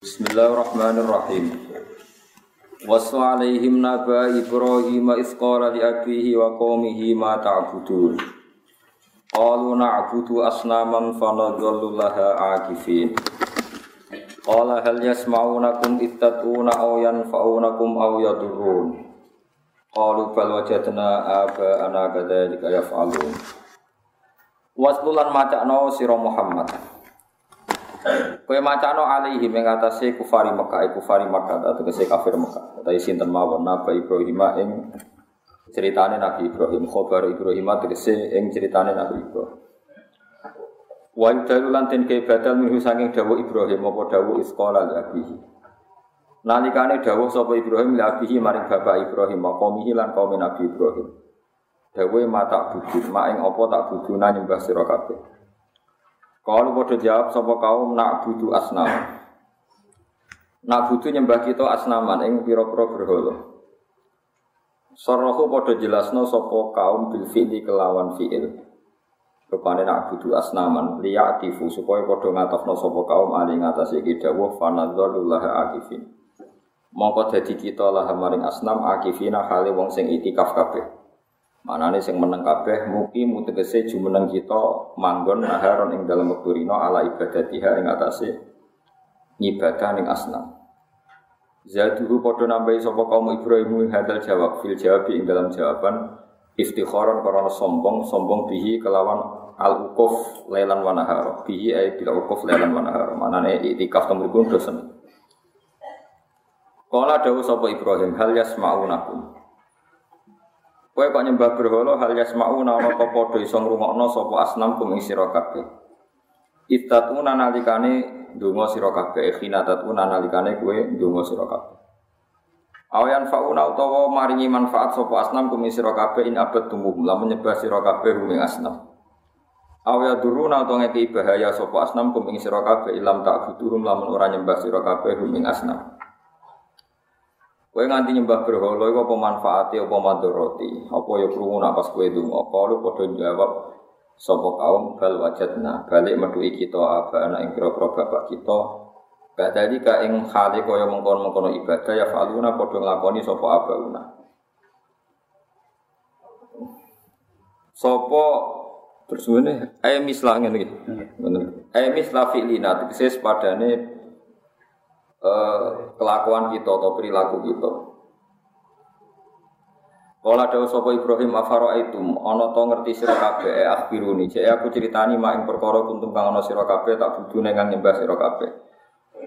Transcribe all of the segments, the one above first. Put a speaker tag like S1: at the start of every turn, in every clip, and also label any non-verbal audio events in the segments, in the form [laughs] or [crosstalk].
S1: Bismillahirrahmanirrahim. Wasu alaihim naba Ibrahim isqala li abihi wa qaumihi ma ta'budun. Qalu na'budu asnaman fanadhallu laha akifin. Qala hal yasma'unakum ittatuna aw yanfa'unakum aw yadurrun. Qalu bal wajadna aba'ana kadzalika yaf'alun. Waslulan macakno sira Muhammad. Kowe macano alaihi ing atase kufari Mekah, kufari Mekah atau kese kafir Mekah. Tapi sinten mawon Nabi Ibrahim ing ceritane Nabi Ibrahim, khabar Ibrahim tegese ing ceritane Nabi Ibrahim. Wa lan den badal minhu saking dawuh Ibrahim apa dawuh isqala li abihi. Nalikane dawuh sapa Ibrahim li abihi maring bapak Ibrahim maqamihi lan kaum Nabi Ibrahim. Dawuh mata budut, mak ing apa tak buduna nyembah sira kabeh. Kalau bodoh jawab sapa kaum nak butuh asnam. Nak butuh nyembah kita asnaman ing pira-pira berhala. Sorohu bodoh jelasno sapa kaum bil fi'li kelawan fi'il. Rupane nak butuh asnaman liya'tifu supaya padha ngatofno sapa kaum ali ngatasi iki dawuh fanadzalullah akifin. Mongko dadi kita lah maring asnam akifina hale wong sing itikaf kabeh. Manane sing meneng kabeh mugi mutegese jumeneng kita manggon naharon ing dalem wektu rina ala ibadatiha ing atase ngibadah ning asnam. Zaduhu padha nambahi sapa kaum Ibrahim hadal jawab fil jawab ing dalam jawaban iftikharan karena sombong sombong bihi kelawan al ukuf lelan wa nahar bihi ay bil ukuf lelan wa nahar manane itikaf temuripun dosen. Kala dawuh sapa Ibrahim hal yasma'unakum Kowe kok nyembah berhala hal yasmauna ana apa padha iso ngrungokno sapa asnam kum ing sira kabeh. Ittatuna nalikane ndonga sira kabeh, khinatatuna nalikane kowe ndonga sira kabeh. Awayan fauna utawa maringi manfaat sapa asnam kum ing sira kabeh in abad tumuh lamun nyembah sira kabeh ing asnam. Awya duruna utawa ngeki bahaya sapa asnam kum ing sira kabeh ilam tak buturum lamun ora nyembah sira kabeh ing asnam. Kowe nganti nyembah berhala iku apa manfaate apa madharati? Apa ya krungu nak pas kowe donga? Kalu padha jawab sapa kaum bal wajadna balik metuhi kita aba anak ing kira-kira bapak kita Badali ka ing hale kaya mengkon-mengkono ibadah ya faluna padha nglakoni sapa abauna. Sapa terus ngene ae mislah ngene iki. Ngono. Ae mislah fi'lina tegese padane Eh, kelakuan kita atau perilaku kita. Kala dawuh sapa Ibrahim afaro aitum ana to ngerti sira kabeh e akhbiruni jek aku critani mak ing perkara kuntum kang ana sira kabeh tak budune kang nyembah sira kabeh.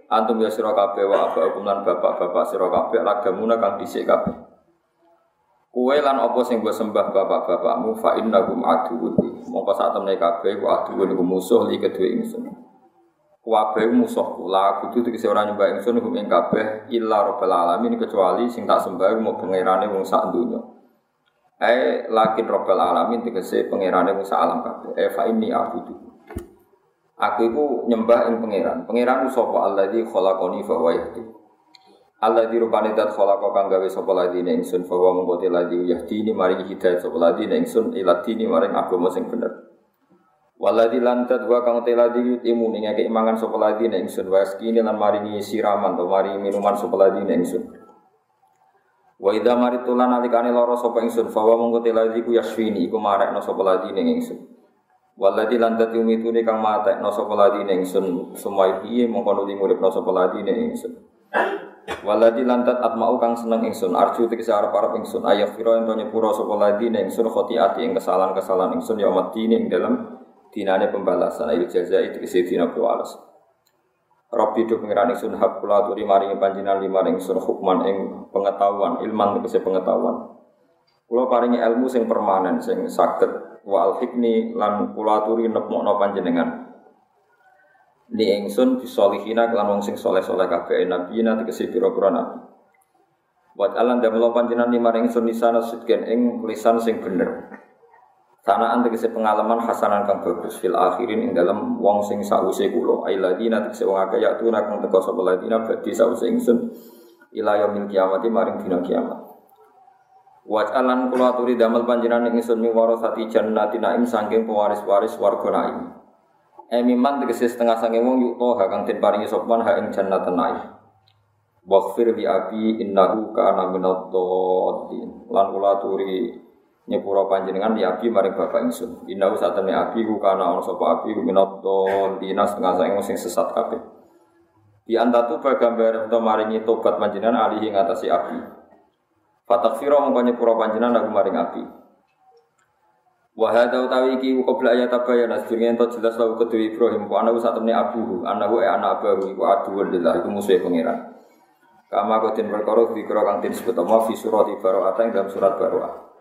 S1: Antum ya sira kabeh wa abakum lan bapak-bapak sira kabeh lagamuna kang dhisik kabeh. Kue lan apa sing gue sembah bapak-bapakmu fa innakum aduwwun. Mongko sak temne kabeh ku aduwwun iku musuh li kedue ingsun. Kabeh musuhku la kudu tegese ora nyembah ingsun hum ing kabeh illa rabbil alamin kecuali sing tak sembah mau pangerane wong sak donya. Eh lakin rabbil alamin tegese pangerane wong sak alam kabeh. Eh fa inni abudu. Aku iku nyembah ing pangeran. Pangeran sapa alladzi khalaqani fa huwa yahdi. Alladzi rupane dat khalaqa kang gawe sapa ladine ingsun fa huwa mungko ladzi yahdini maring hidayah sapa ladine ingsun ila dini maring agama sing bener. Waladi lantat wa kang teladi yutimu ning ngake mangan sapa ladi nek ingsun wa skini lan maringi siraman to maringi minuman sapa ladi nek ingsun. Wa idza maritu lan alikane lara ingsun fa wa mongko teladi ku yasfini iku marekno sapa ladi nek ingsun. Waladi lantat yumitune kang matekno sapa nek ingsun semua iki mongko nuli muripno sapa ladi nek ingsun. Waladi lantat atmau kang seneng ingsun arju tegese arep-arep ingsun ayah fira ento nyepuro sapa ladi nek ingsun khotiati ing kesalahan-kesalahan ingsun ya mati ing dalam dinane pembalasan ayo jaza itu isi dina balas Rabbi do pengiran ingsun hak kula aturi maringi panjenengan lima ingsun hukman ing pengetahuan ilman tegese pengetahuan. Kula paringi ilmu sing permanen sing saged wa al hikni lan kula aturi nepmokno panjenengan. Ni ingsun bisolihina kelan wong sing soleh-soleh kabeh nabi tegese pira-pira nabi. Wat alam damel panjenengan lima ingsun nisana sidken ing lisan sing bener Sanaan tegese pengalaman hasanan kang bagus fil akhirin ing dalam wong sing sause kula ailadina tegese wong akeh ya tuna kang teko sapa ladina badhe sause ingsun ila yaumil kiamati maring dina kiamat. Wajalan kula aturi damel panjenengan ingsun mi warasati jannati naim saking pewaris-waris warga naim. Emiman tegese setengah sange wong yuk toha kang den paringi sopan ha ing jannah tenai. Waghfir li abi innahu kana minad dhalin. Lan kula turi nyepura panjenengan li abi maring bapak ingsun. Innahu satene abi ku kana ana sapa abi ku minad dhalin setengah sange wong sing sesat kabeh. Di antatu bagambar untuk maringi tobat panjenengan alihi ngatasi abi. Fatakfiro mongko nyepura panjenengan aku maring abi. Wahada utawi iki qabla ayat tabayana sedurunge ento jelas lawu kedua Ibrahim wa anahu satemene abuhu anahu e anak abahu iku aduwun lillah iku musuhe pangeran. Kama kotin perkara dikira kang disebut apa fi surat ing dalam surat Baroah.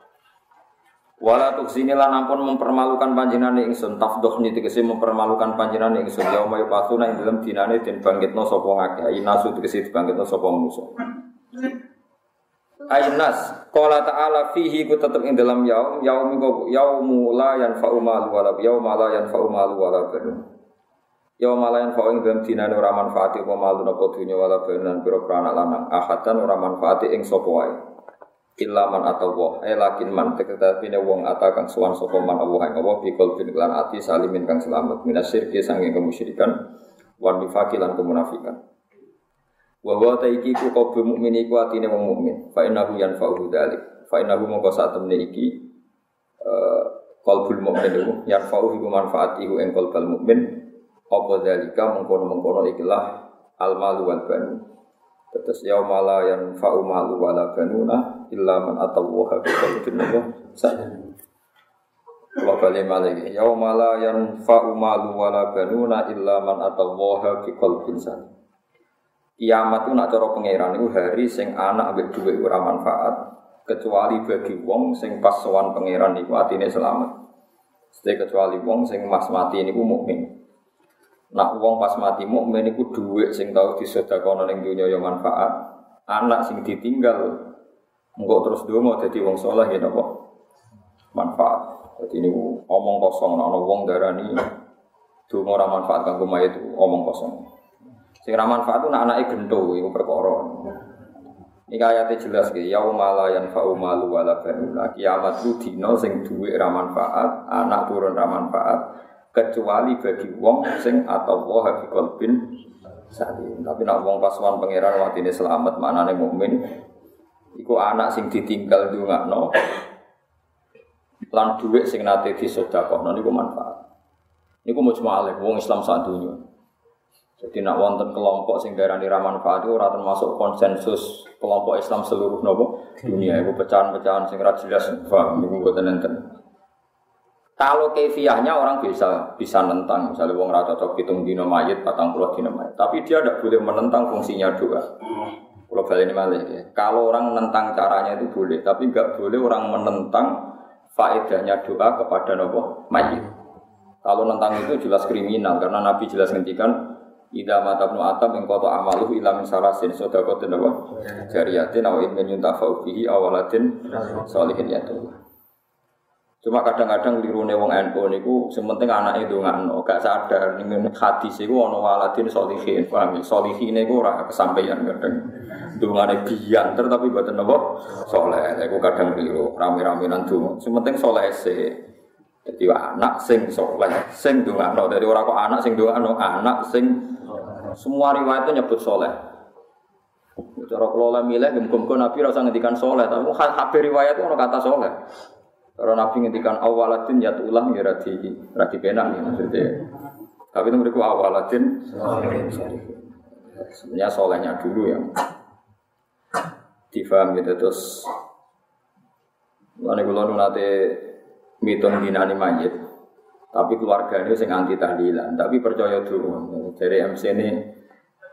S1: Wala tuksini lan ampun mempermalukan panjenengan ingsun tafdohni tegese mempermalukan panjenengan ingsun yauma yupatuna ing dalam dinane den bangkitno sapa ngakeh inasu tegese dibangkitno sapa musuh. Ainas Qala ta'ala fihi ku tetep ing dalam yaum yaum iku yaumu la yanfa'u malu wala yaum la yanfa'u malu wala banun. Yaum la yanfa'u ing dalam dinane ora manfaati apa malu napa dunya wala banun pira anak lanang. Ahadan ora manfaati ing sapa. Illa man atawa eh lakin man teketapine wong atakan suwan sapa man Allah ing Allah bikul bin lan ati salimin kang selamat minasyirki sanging kemusyrikan wan nifaqi lan kemunafikan. Wa wa iki ku qalbu mukmin iku atine wong mukmin. Fa innahu yanfa'uhu dzalik. Fa innahu mongko sak temne iki eh qalbul mukmin iku yanfa'uhu iku manfaat mukmin. Apa dzalika mengkono-mengkono ikilah al malu wal banu. Terus yauma la yanfa'u malu wala banuna illa man atawaha bi qalbin sadaqah. Kalau balik malih, yauma la yanfa'u malu wala banuna illa man atawaha bi qalbin. Kiamat itu nak cara pangeran itu hari sing anak ambek duit ora manfaat kecuali bagi wong sing pas sowan itu atine selamat. Sete kecuali wong sing mas mati niku mukmin. Nak wong pas mati mukmin niku duit sing tau disedekahno ning dunya ya manfaat. Anak sing ditinggal engko terus donga dadi wong saleh ya napa? Manfaat. Jadi ini omong kosong, ana wong darani donga ora manfaat kanggo mayit omong kosong. Sing ra manfaat nak anake gento iku perkara. Ini ayatnya jelas gitu, yaumala yang fa'u malu wala banuna Kiamat itu dino sing duwe ra manfaat, anak turun ra manfaat Kecuali bagi wong sing atau wah habi kolbin salim Tapi nak wong pasuan pangeran ini selamat, mana nih mukmin Iku anak sing ditinggal juga no Lan duit sing nate no niku manfaat Niku mau cuma wong Islam saat dunia jadi nak wonten kelompok sing darani ra manfaat ora termasuk konsensus kelompok Islam seluruh nopo dunia. Iku pecahan-pecahan sing ra jelas paham niku mboten enten. Kalau kefiahnya orang bisa bisa nentang, misalnya wong rata cocok hitung dino mayit, patang puluh dino mayit. Tapi dia tidak boleh menentang fungsinya doa. Kalau balik ini malah ya. Kalau orang menentang caranya itu boleh, tapi nggak boleh orang menentang faedahnya doa kepada nopo mayit. Kalau nentang itu jelas kriminal karena Nabi jelas ngendikan Ida mata ibnu atam ing kota amaluh ila min salasin sodakotin apa? Jariyatin aw ilmin yuntafa'u bihi awalatin solihin yatullah. Cuma kadang-kadang lirune wong NU niku sementing anak itu ngano, gak sadar ning hadis iku ana waladin solihin, paham ya? Solihin iku ora kesampaian kadang. Dungane biyanter tapi mboten napa saleh. Iku kadang keliru, rame-rame nang donga. Sementing saleh sih. Jadi anak sing soleh, sing dongano. Dari orang kok anak sing dongano, anak sing semua riwayat itu nyebut soleh. Cara kelola milih, gemkum Nabi rasa ngendikan soleh, tapi hampir riwayat itu kata soleh. Kalau Nabi ngendikan awaladin ya ulang ya radi radi penak ya maksudnya. Tapi itu mereka awaladin sebenarnya solehnya dulu yang difaham gitu terus. Lalu kalau nanti mitung dinani mayit, tapi keluarga ini sing anti tahlilan, tapi percaya dulu. Dari MC ini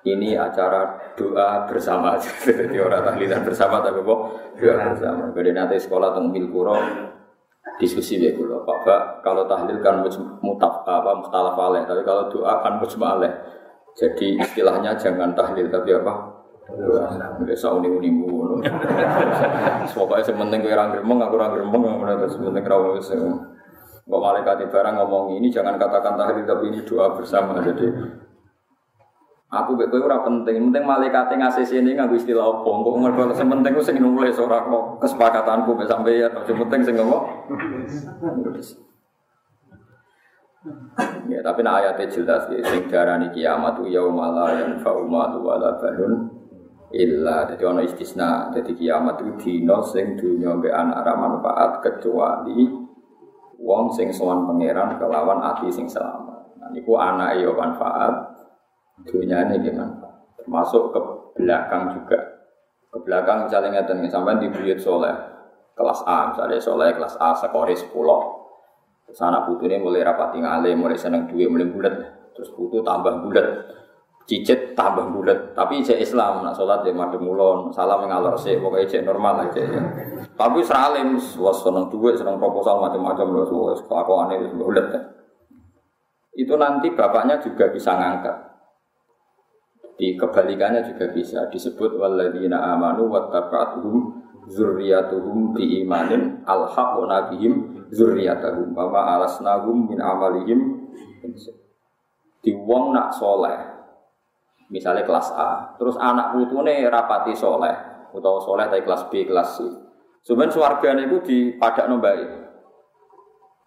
S1: ini acara doa bersama, [laughs] jadi orang tahlilan bersama tapi kok doa bersama. Jadi nanti sekolah tentang Milkuro diskusi ya kulo. Pak kalau tahlil kan mutaf apa mustalaf aleh, tapi kalau doa kan mujma aleh. Jadi istilahnya jangan tahlil tapi apa? Doa. Biasa uni uni bu. Pokoknya sementing kue orang gremeng, aku orang gremeng, sementing kerawu Kok malaikat barang ngomong ini jangan katakan tahlil tapi ini doa bersama. Jadi aku betul kowe ora penting, penting malaikat ngasih sini nganggo istilah apa. Kok mergo sementing ku sing nulis ora kok kesepakatanku sampai ya, sing penting sing ngomong. Ya, tapi nak ayatnya jelas ya, sing darani kiamat itu yaumala la yanfa'u malu wala banun illa jadi ono istisna jadi kiamat itu dino sing dunya mbek anak ra manfaat kecuali wong sing sowan pangeran kelawan ati sing selamat. Nah niku anak yo manfaat, dunyane ki manfaat. Termasuk ke belakang juga. Ke belakang misalnya ngeten sampai di buyut soleh kelas A misalnya soleh kelas A sekori 10 Terus anak ini mulai rapati ngalim, mulai seneng duit, mulai bulat. Terus putu tambah bulat. Cicit tambah bulat. Tapi cek Islam, nak sholat ya madem mulon, salam ngalor sih, pokoknya cek normal aja ya. Tapi seralim, was seneng duit, seneng proposal macam-macam loh, was kelakuan itu bulat. Itu nanti bapaknya juga bisa ngangkat. Di kebalikannya juga bisa disebut waladina amanu wattaba'atuhum zurriyatuhum bi imanin alhaqna bihim zurriyatahum wa ma alasnahum min amalihim. Di wong nak soleh misalnya kelas A terus anak putune rapati soleh atau soleh dari kelas B kelas C. Sebenarnya suarganya itu di padak nombai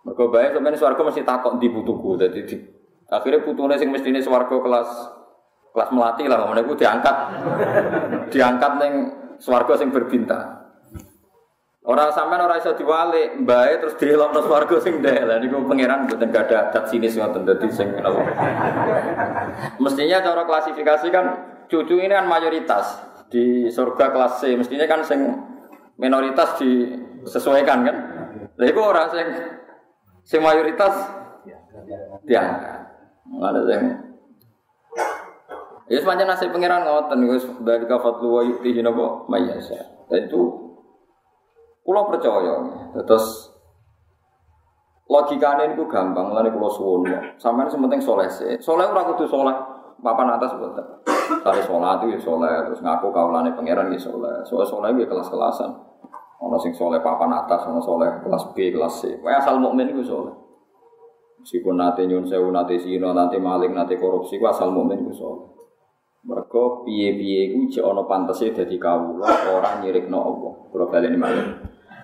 S1: mereka baik sebenarnya suarga mesti takut di putuku. Jadi di, akhirnya putune sing mesti ini suarga kelas kelas melati lah mereka diangkat diangkat neng suarga sing berbintang Orang sampean ora iso diwalik, mbae terus dilokno swarga sing ndek. Lah niku pangeran mboten gada adat sinis ngoten dadi sing Mestinya cara klasifikasi kan cucu ini kan mayoritas di surga kelas C, mestinya kan sing minoritas disesuaikan kan. Lah iku ora sing sing mayoritas diangkat. Ada sing Ya sepanjang nasib pangeran ngoten wis dari kafat luwa yuktihi napa mayasa. Itu Kulo percaya, terus logikanya itu gampang, lalu kulo suwun. Sampai sementing soleh sih, soleh ora kudu soleh, papan atas. Tari sholat itu ya soleh, terus ngaku kaulane pangeran ya soleh. Soal soleh itu ya kelas-kelasan. Ono sing soleh papan atas, ono soleh kelas B, kelas C. Wah asal mukmin itu soleh. Meskipun nanti nyun sewu, nanti sino, nanti maling, nanti korupsi, ku asal mukmin itu soleh. Mereka piye-piye ku cek ono pantese dadi kawula orang nyirikno Allah. Kula baleni malih.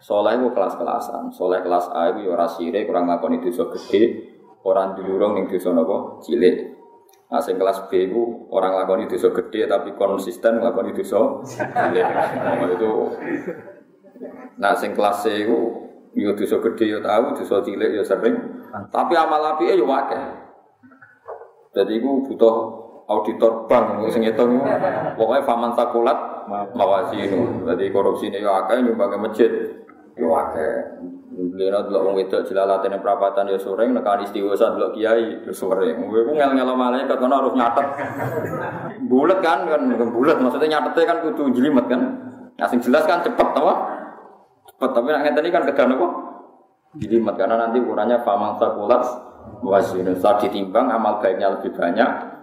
S1: Soleh itu kelas-kelasan. Soleh kelas A itu ya ora sirik, kurang ngakoni dosa gede, orang dilurung ning dosa napa cilik. Nah, sing kelas B itu orang lakoni dosa gede tapi konsisten nglakoni dosa cilik. Nah, itu Nah, sing kelas C itu yo ya dosa gede yo ya tahu, dosa cilik yo sering. Tapi amal apike yo akeh. Jadi itu butuh auditor bank sing ngitung pokoknya faman takulat mawasinu. Jadi korupsi ini yo akeh nyumbang masjid. Yo akeh. Beliau delok wong wedok jelalatene perapatan yo sering nekani istighosah delok kiai yo sering. Kowe ku ngel-ngelo malaikat kono harus nyatet. Bulet kan kan bulet maksudnya nyatetnya kan kudu jelimet kan. Nah jelas kan cepet apa? Cepet tapi nek ngeten kan kedan apa? Jelimet karena nanti ukurannya famang sakulat wasinu saat ditimbang amal baiknya lebih banyak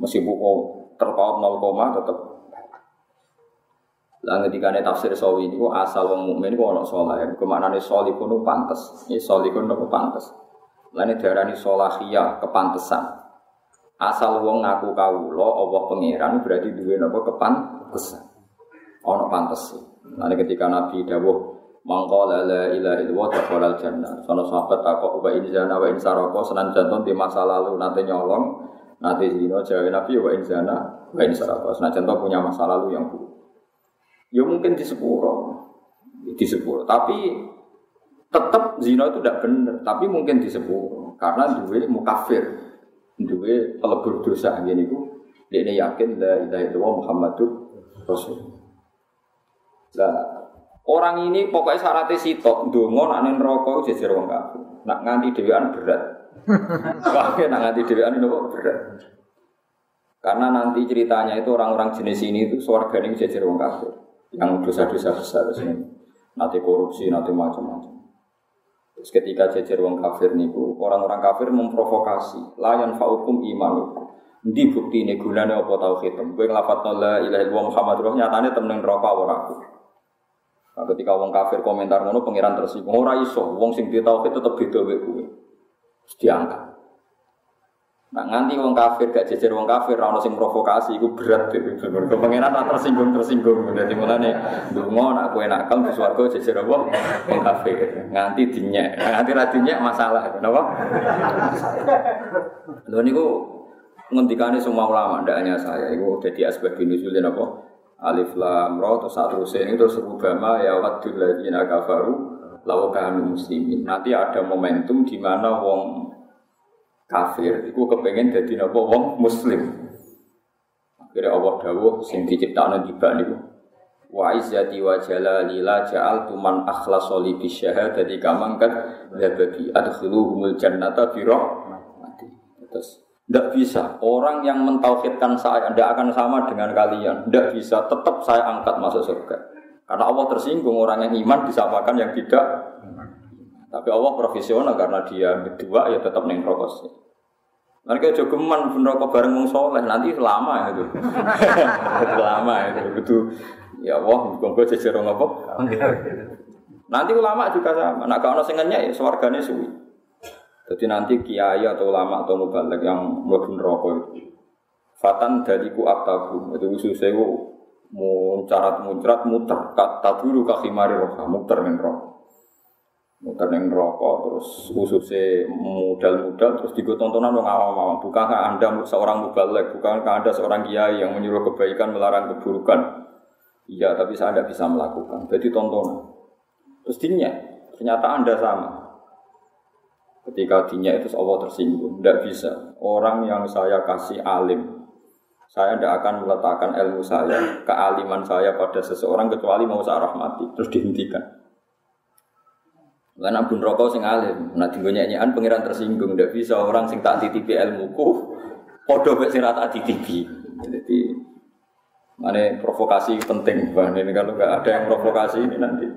S1: meskipun terpaut 0, tetap lah ketika ini tafsir sawi ini asal wong mukmin. Ke mana nih soli pun pantas. Pun nopo pantas. Lah ini darah ini solahia kepantesan. Asal wong ngaku lo Allah pangeran berarti dua nopo kepantesan. Ono pantas. Nah ketika Nabi dawuh Mangko la la ilaha illallah dakhalal jannah. Sono sahabat takok wa in zana wa in saraka senan jantung di masa lalu nanti nyolong, nanti zina jawa Nabi wa in zana wa in saraka. Senan jantung punya masa lalu yang buruk. Ya mungkin di sepuro, di sepuro. Tapi tetap zina itu tidak benar. Tapi mungkin di sepuro karena dua mukafir, dua pelebur dosa gini ku. Dia ini yakin la ilaha illallah Muhammadur Rasul. Nah, orang ini pokoknya syaratnya sitok, dongo nak ning neraka jejer wong kafir. Nak nganti dhewean berat. Wah, nak nganti dhewean itu berat. Karena nanti ceritanya itu orang-orang jenis ini itu suarga ini jejer wong kafir. Yang dosa-dosa besar sini. Nanti korupsi nanti macam-macam. Terus ketika jejer wong kafir niku orang-orang kafir memprovokasi. Layan faukum iman di bukti ini gunanya apa tauhid gue ngelafat la ilaha illallah Muhammad roh nyatanya temen rokok ora aku? Nah, ketika wong kafir komentar ngono pangeran tersinggung. Ora iso wong sing di tauhid tetep beda wae gue diangkat Nah nganti wong kafir gak jejer wong kafir ora sing provokasi iku berat itu. Mergo pangeran ora tersinggung tersinggung. Dadi mulane ndonga nak kowe nakal di swarga jejer apa wong kafir. Nganti dinyek. Nganti ra dinyek masalah. Napa? Lho niku ngendikane semua ulama ndak hanya saya. Iku dadi asbab nuzul apa? Alif lam ra terus saterusé ini terus rubama ya wadul ladzina kafaru law kanu muslimin. Nanti ada momentum di mana wong kafir iku kepengen dadi napa wong muslim. Akhirnya Allah dawuh sing diciptakno tiba niku. Wa izzati wa jalali la ja'altu man akhlasa li bi syahadati kamang kad dzabati adkhiluhumul jannata bi rahmati. Terus tidak bisa. Orang yang mentauhidkan saya tidak akan sama dengan kalian. Tidak bisa. Tetap saya angkat masuk surga. Karena Allah tersinggung orang yang iman disapakan yang tidak tapi Allah profesional karena dia berdua ya tetap neng rokok kalau jogeman pun rokok bareng wong soleh nanti lama itu, [laughs] lama itu betul. Ya Allah, gue jejer apa? Nanti ulama juga sama. Nak kalau sengennya ya swargane suwi. Jadi nanti kiai atau ulama atau mubalik yang mlebu rokok itu. Fatan dariku aktabu. Itu khususnya mau carat muncrat muter. Kata dulu kakimari roka muter ning rokok. Muter neng rokok. Terus khususnya modal-modal terus digo tontonan dong awam-awam. Bukankah anda seorang mubalek? Bukankah anda seorang kiai yang menyuruh kebaikan melarang keburukan? Iya tapi saya tidak bisa melakukan. Jadi tontonan. Terus dinya ternyata anda sama. Ketika dinya itu Allah tersinggung. Tidak bisa. Orang yang saya kasih alim saya tidak akan meletakkan ilmu saya kealiman saya pada seseorang kecuali mau saya rahmati terus dihentikan karena pun rokok sing alim, nah tinggal nyanyian pangeran tersinggung, tidak bisa orang sing tak titipi ilmuku, podo mek sing tak titipi. Jadi mana provokasi penting, bah ini kalau nggak ada yang provokasi ini nanti.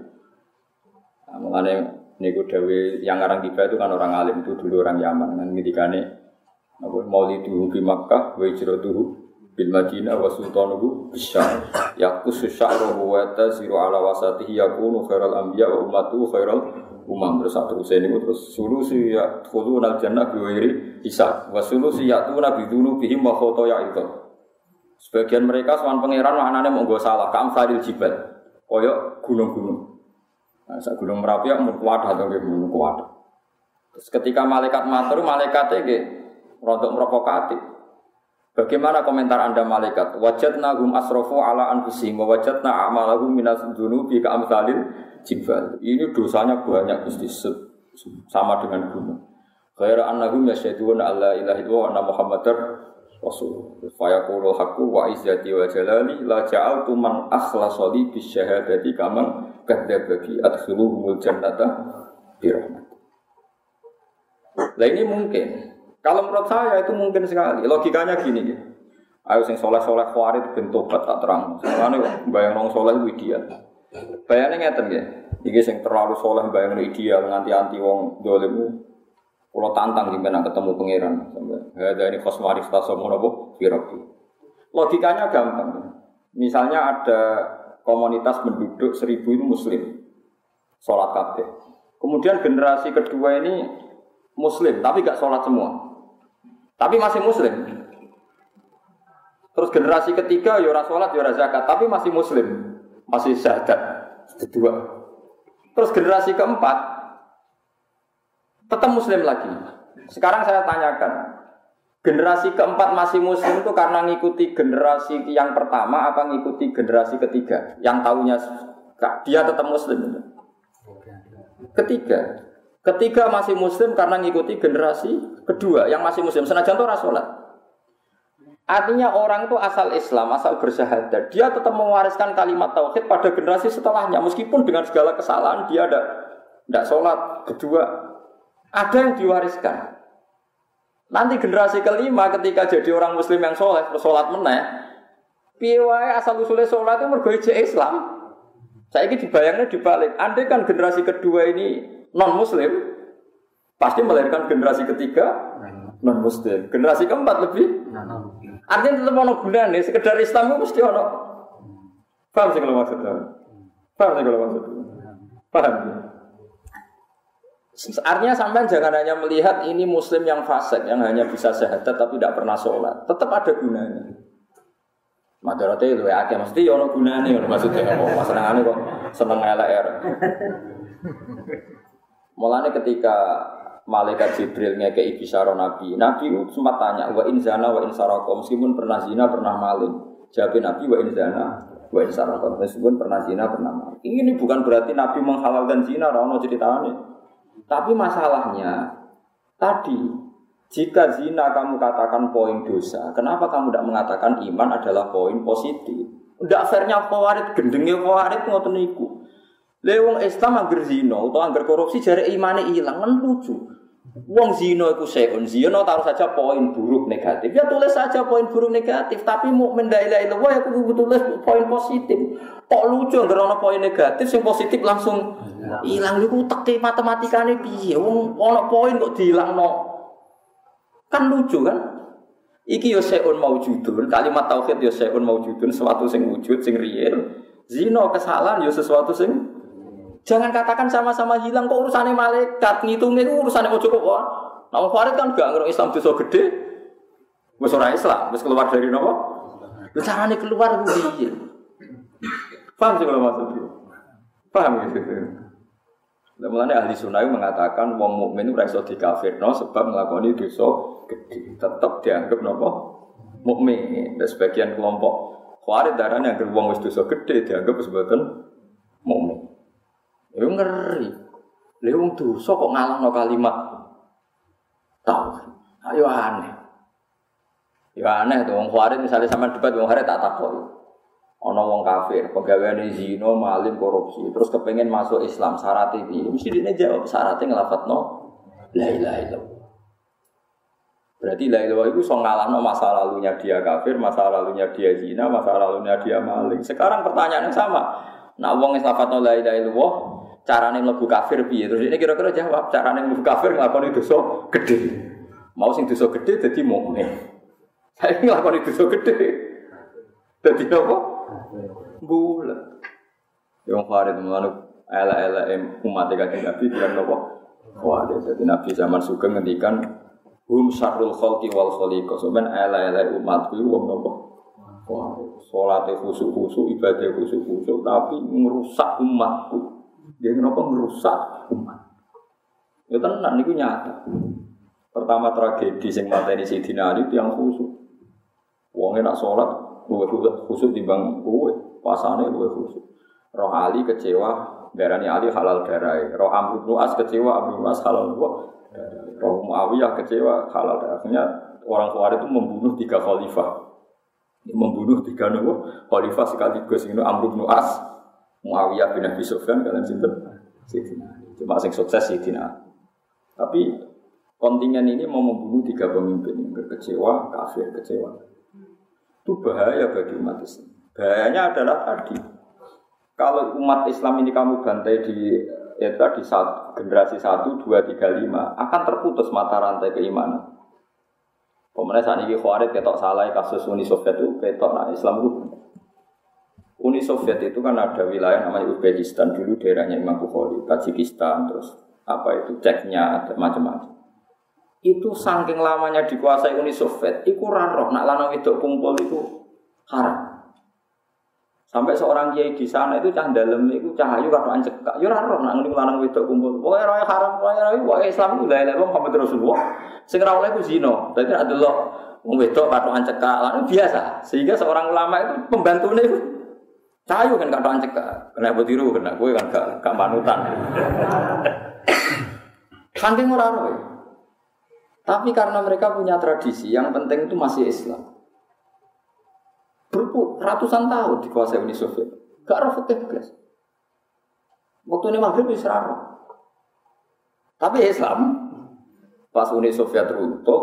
S1: Nah, mengenai niku dewi yang orang tiba itu kan orang alim itu dulu orang Yaman kan ngidikane apa maulidu di Makkah wa bil Madinah wa sultanuhu bisyar yaqusu sya'ruhu wa tasiru ala wasatihi yakunu khairal anbiya wa ummatu khairal umam. Terus satu usaha ini terus solusi ya khulu nal jannah biwiri isa wa sulusi nabi dulu bihim wa khoto ya itu sebagian mereka soal pangeran maknanya mau gue salah kam sadil jibal. Koyok gunung-gunung. Nah, saat gunung merapi ya mau kuat atau gunung kuat. Terus ketika malaikat matur malaikatnya gitu rontok provokatif Bagaimana komentar anda malaikat? Wajatna hum asrofu ala anfusihim wa wajatna a'malahum minas dunubi ka amsalil jibal. Ini dosanya banyak Gusti sama dengan gunung. Khaira annahum yasyhaduna alla ilaha illallah wa anna muhammadar rasul. Fa yaqulu haqqu wa izzati wa jalali la ja'altu man akhlasa li bis syahadati kaman kadzdzaba bi adkhiluhumul jannata bi rahmat. Lah ini mungkin. Kalau menurut saya itu mungkin sekali. Logikanya gini gitu. Ayo sing soleh soleh kuarit bentuk tak terang. Soalnya bayang nong soleh itu ideal. Bayangnya ngeten ya. Iki sing terlalu soleh bayang ideal nganti anti wong dolim. Kalau tantang gimana ketemu pangeran ada ini kosmaris tasomo nopo firabi. Logikanya gampang. Misalnya ada komunitas penduduk seribu itu muslim, sholat kabeh. Kemudian generasi kedua ini muslim, tapi gak sholat semua, tapi masih muslim. Terus generasi ketiga ya sholat ya zakat, tapi masih muslim masih syahadat kedua. Terus generasi keempat tetap muslim lagi. Sekarang saya tanyakan, generasi keempat masih muslim itu karena ngikuti generasi yang pertama apa ngikuti generasi ketiga yang tahunya dia tetap muslim Ketiga. Ketiga masih muslim karena ngikuti generasi kedua yang masih muslim. Senajan itu rasulat. Artinya orang itu asal Islam, asal bersyahadat, dia tetap mewariskan kalimat tauhid pada generasi setelahnya, meskipun dengan segala kesalahan dia ada tidak sholat. Kedua, ada yang diwariskan. Nanti generasi kelima ketika jadi orang Muslim yang sholat, sholat meneh, piwai asal usulnya sholat itu mergoy Islam. Saya ini dibayangnya dibalik. Andai kan generasi kedua ini non Muslim, pasti melahirkan generasi ketiga non Muslim. Generasi keempat lebih Artinya tetap ono gunane, sekedar Islam itu mesti ono. Paham sih kalau maksudnya? Paham sih kalau maksudnya? Paham. Artinya sampai jangan hanya melihat ini muslim yang fasik yang hanya bisa sehat tapi tidak pernah sholat. Tetap ada gunanya. Madarate itu ya, mesti ya ono gunane maksudnya apa? Oh, senengane kok seneng LR. Mulane ketika malaikat Jibril ngekei bisyara Nabi, Nabi sempat tanya, wa in zana wa in saraka, meskipun pernah zina, pernah maling. Jawab Nabi wa in zana wa in saraka, meskipun pernah zina, pernah maling. Ini bukan berarti Nabi menghalalkan zina, ora ono ceritane. Tapi masalahnya tadi jika zina kamu katakan poin dosa, kenapa kamu tidak mengatakan iman adalah poin positif? Tidak fairnya gendengnya kawarit ngoten niku. Lewong Islam angger zina atau angger korupsi jari imane hilang kan lucu. Wong zina iku seun zina taruh saja poin buruk negatif. Ya tulis saja poin buruk negatif, tapi mukmin la ilaha ya kudu tulis poin positif. Kok lucu angger ana poin negatif sing positif langsung hilang niku teke matematikane piye? Wong ana poin kok dilangno Kan lucu kan? Iki yo seun maujudun, kalimat tauhid yo seun maujudun, sesuatu sing wujud, sing real. Zino kesalahan yo sesuatu sing Jangan katakan sama-sama hilang kok urusannya malaikat, ngitungnya itu urusannya cukup wah. Nah, Farid kan gak ngerti Islam dosa gede. Wes ora Islam, wis keluar dari nopo? Lu carane keluar ku piye? Paham sih kalau maksudnya? Paham gitu. Mulane ahli sunnah mengatakan wong mukmin ora iso dikafirno sebab nglakoni dosa gede. Tetap dianggap napa? Mukmin. Dan sebagian kelompok Khawarij darahnya agar wong wis dosa gede dianggap sebagai mukmin. Ya ngeri. Lha wong dosa kok ngalahno kalimat tahu. Ayo aneh. Ya aneh tuh wong Khawarij misalnya sama debat wong Khawarij tak takut. Ono wong kafir, pegawai zino, malim, korupsi, terus kepengen masuk Islam, syarat ini, mesti dia jawab syaratnya ngelafat no, la ilaha illallah. Berarti la ilaha itu so no masa lalunya dia kafir, masa lalunya dia zina, masa lalunya dia maling. Sekarang pertanyaannya sama. Nah, wong lafat no la ilaha illallah, caranya mlebu kafir piye? Terus ini kira-kira jawab, caranya mlebu kafir nglakoni dosa gede. Mau sing dosa gede jadi mukmin. Saya nglakoni dosa gede. Jadi apa? bulat. Yang Farid mengenai ela-ela umat kanjeng Nabi bilang nopo. Wah, jadi Nabi zaman Sugeng ngendikan hum syarrul khalqi wal khaliqa. Sampeyan ela-ela umatku iku wong nopo? Wah, salate khusuk-khusuk, ibadah khusuk-khusuk, tapi merusak umatku. Dia kenapa merusak umat? Ya tenan niku nyata. Pertama tragedi sing mateni Sidina Ali yang khusuk. Wong nak sholat, luwe khusuk timbang kowe pasane luwe khusus. Roh Ali kecewa darani Ali halal darah. Roh Amr bin As kecewa Amr bin As halal darah. Roh Muawiyah kecewa halal darahnya. Orang Khawarij itu membunuh tiga khalifah. Membunuh tiga nopo khalifah sekaligus ini Amr bin As, Muawiyah bin Abi Sufyan kalian sinten? Cuma sing sukses Sidina. Tapi kontingen ini mau membunuh tiga pemimpin yang kecewa, kafir, kecewa. Itu bahaya bagi umat Islam. Bahayanya adalah tadi, kalau umat Islam ini kamu bantai di ya di satu, generasi satu, dua, tiga, lima, akan terputus mata rantai keimanan. Pemenang saat ini Khawarij ketok salah kasus Uni Soviet itu ketok nah Islam itu Uni Soviet itu kan ada wilayah namanya Uzbekistan dulu daerahnya Imam Bukhari, Tajikistan, terus apa itu ceknya ada macam-macam. Itu saking lamanya dikuasai Uni Soviet, itu roh nak lanang itu kumpul itu haram. Sampai seorang kiai di sana itu cah dalam itu cahayu kado kak. Yo ora roh nak ngene lanang wedok kumpul. Pokoke roh haram pokoke roh pokoke Islam ku la ilaha Muhammad Rasulullah. Sing ora oleh zina. Dadi nek delok wong wedok kado kak lan biasa. Sehingga seorang ulama itu pembantune itu cahayu kan kado kak. Kena tiru kena kowe kan gak gak panutan. Saking ora. Tapi karena mereka punya tradisi, yang penting itu masih Islam berpuluh ratusan tahun dikuasai Uni Soviet. Gak roh fikih belas. Waktu ini maghrib roh. Tapi Islam pas Uni Soviet runtuh,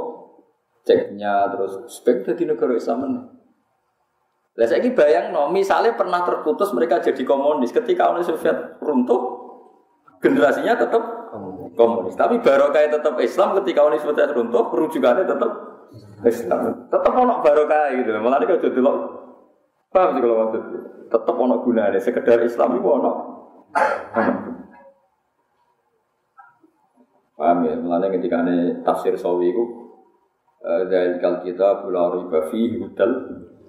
S1: ceknya terus spek di negara Islam. Lah saya bayang no, misalnya pernah terputus mereka jadi komunis ketika Uni Soviet runtuh, generasinya tetap komunis. Tapi barokah tetap Islam ketika Uni Soviet runtuh, rujukannya tetap Islam. Tetap ono barokah gitu. Malah ini kalau jadi Paham sih kalau maksud Tetap ono gunanya. Sekedar Islam itu ono. Paham ya? Mulanya ketika ini tafsir sawi itu dari kal kita pulau riba fi hudal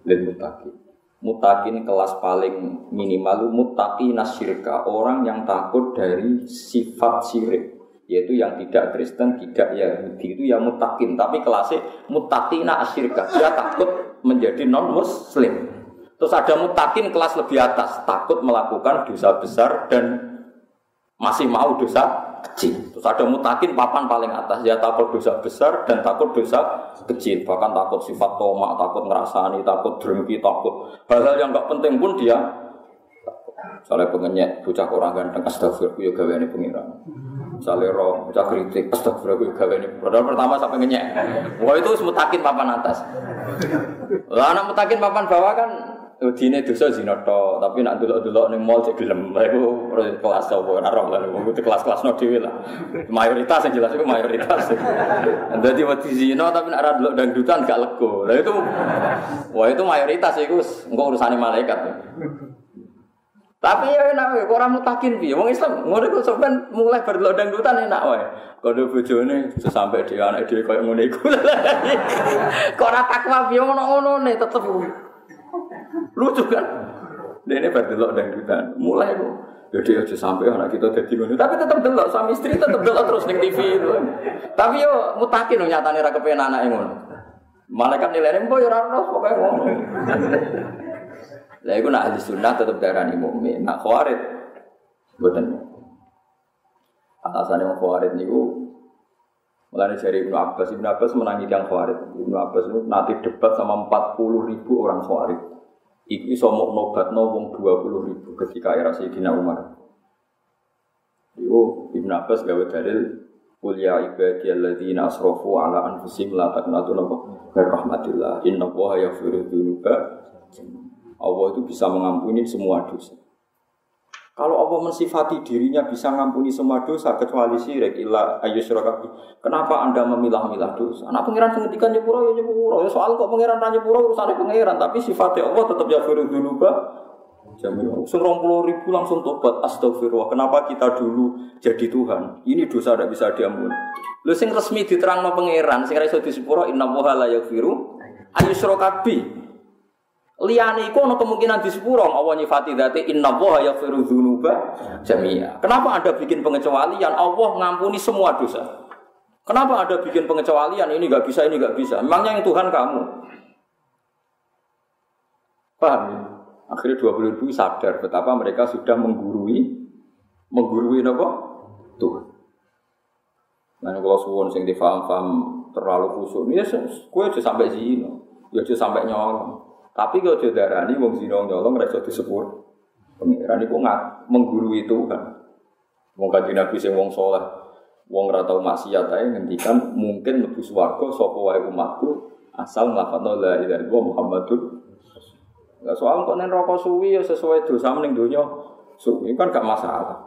S1: dan mutaki. Mutaki kelas paling minimal. Mutaki nasyirka orang yang takut dari sifat syirik yaitu yang tidak Kristen, tidak Yahudi. Itu yang mutakin, tapi kelasnya mutakina asyirka, dia takut menjadi non Muslim. Terus ada mutakin kelas lebih atas, takut melakukan dosa besar dan masih mau dosa kecil. Terus ada mutakin papan paling atas, dia takut dosa besar dan takut dosa kecil. Bahkan takut sifat tomak, takut ngerasani, takut drengki, takut hal-hal yang nggak penting pun dia. Soalnya pengenyek, bocah orang ganteng, astagfirullah, ya gawe ini pengiran. Misalnya roh, bocah kritik, astagfirullah, ya gawe ini. Padahal pertama sampai ngenyek. Wah itu mutakin papan atas. Lah anak mutakin papan bawah kan Dine dosa zina to, tapi nak delok-delok ning mall cek gelem. Lah iku kelas apa ora roh lah wong itu kelas-kelas no dhewe lah. Mayoritas yang jelas itu mayoritas. Dadi wedi zina tapi nak ora delok dangdutan gak lego. Lah itu wah itu mayoritas iku engko urusane malaikat. Tapi ya enak wae, ora mutakin piye. Wong Islam ngono iku sampean mulai berdelok dangdutan enak wae. Kono bojone sampai dia anak dhewe koyo ngono iku. [laughs] Kok ora takwa piye ngono-ngono tetep Lucu kan? Ini berdelok dangdutan. Mulai kok. Jadi aja sampai anak kita jadi ngono. Tapi tetap delok suami istri tetap delok terus ning TV itu. Tapi yo mutakin nyatane ra kepen anake ngono. Malaikat nilainya mbok yo ora ono pokoke ngono. Lah iku nak ahli sunnah tetep darani mukmin. Nak khawarid mboten. Alasane wong khawarid niku Mulai dari Ibnu Abbas, Ibnu Abbas menangi yang khawarid. Ibnu Abbas itu nanti debat sama 40 ribu orang khawarid. Iku iso mau nobat no wong dua puluh ribu ketika era Sayyidina Umar. Iku Ibn Abbas gawe dalil Kuliah ibadi alladzina asrafu ala anfusihim la taqnatu min rahmatillah. Inna Allaha yaghfiru dzunuba. Allah itu bisa mengampuni semua dosa. Kalau Allah mensifati dirinya bisa mengampuni semua dosa kecuali syirik illa ayyusyraka Kenapa Anda memilah-milah dosa? Anak pangeran sing ngendikan nyepuro ya nyepuro. Ya soal kok pangeran ra nyepuro urusane pangeran, tapi sifatnya Allah tetap ya firu dzunuba. Jamil. Sing ribu langsung tobat astagfirullah. Kenapa kita dulu jadi Tuhan? Ini dosa tidak bisa diampuni. Lu sing resmi diterangno pangeran, sing ra iso disepuro inna wa la yaghfiru ayyusyraka Liyane iku ana kemungkinan di sepuro Allah nyifati dzati inna wa yaghfiru dzunuba jami'a. Kenapa Anda bikin pengecualian? Allah ngampuni semua dosa. Kenapa Anda bikin pengecualian? Ini nggak bisa, ini nggak bisa. Memangnya yang Tuhan kamu. Paham ya? Akhirnya 20 ribu sadar betapa mereka sudah menggurui menggurui apa? Tuhan. Nah, kalau suwon sing difaham-faham terlalu khusus, ya aja sampai sini, ya sampai nyolong. Tapi kalau dia darani wong zina nyolong di disepur. Pengiran nggak menggurui itu kan. Wong kanjeng Nabi sing wong soleh, wong ora tau maksiat ae ngendikan mungkin mlebu swarga sapa wae umatku asal nglafadzno la ilaha illallah Muhammadur Lah soal kok nen rokok suwi ya sesuai dosa ning donya suwi kan gak masalah.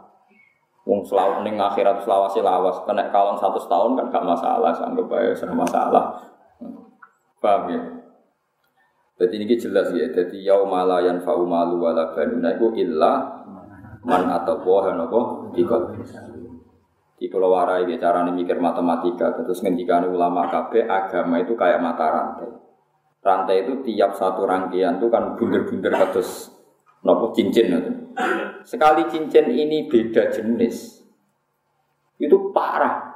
S1: Wong selalu ning akhirat selawase lawas kena kalon satu tahun kan gak masalah, anggap ae sama masalah. Paham ya? Jadi ini jelas ya. Jadi yaumala yanfa'u malu wala banuna iku illa man atawa napa dikot. Di kalau warai ya cara mikir matematika terus ngendikan ulama KB agama itu kayak mata rantai. Rantai itu tiap satu rangkaian itu kan bunder-bunder terus nopo cincin itu. Sekali cincin ini beda jenis itu parah.